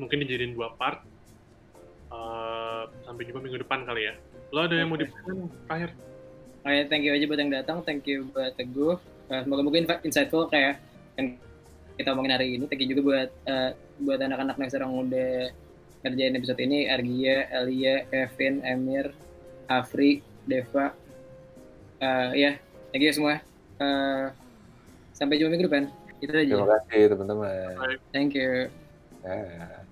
Mungkin dijadiin dua part. Uh, sampai jumpa minggu depan kali ya. Lo ada yang mau dipesan terakhir? Oh ya, thank you aja buat yang datang. Thank you buat Teguh. Uh, semoga mungkin insightful kayak yang kita omongin hari ini. Thank you juga buat uh, buat anak-anak yang sedang udah kerjain episode ini. Argia, Elia, Kevin, Emir, Afri, Deva. Uh, ya, yeah, thank you semua. Uh, sampai jumpa minggu depan. Itu aja. Terima kasih teman-teman. Thank you. Yeah.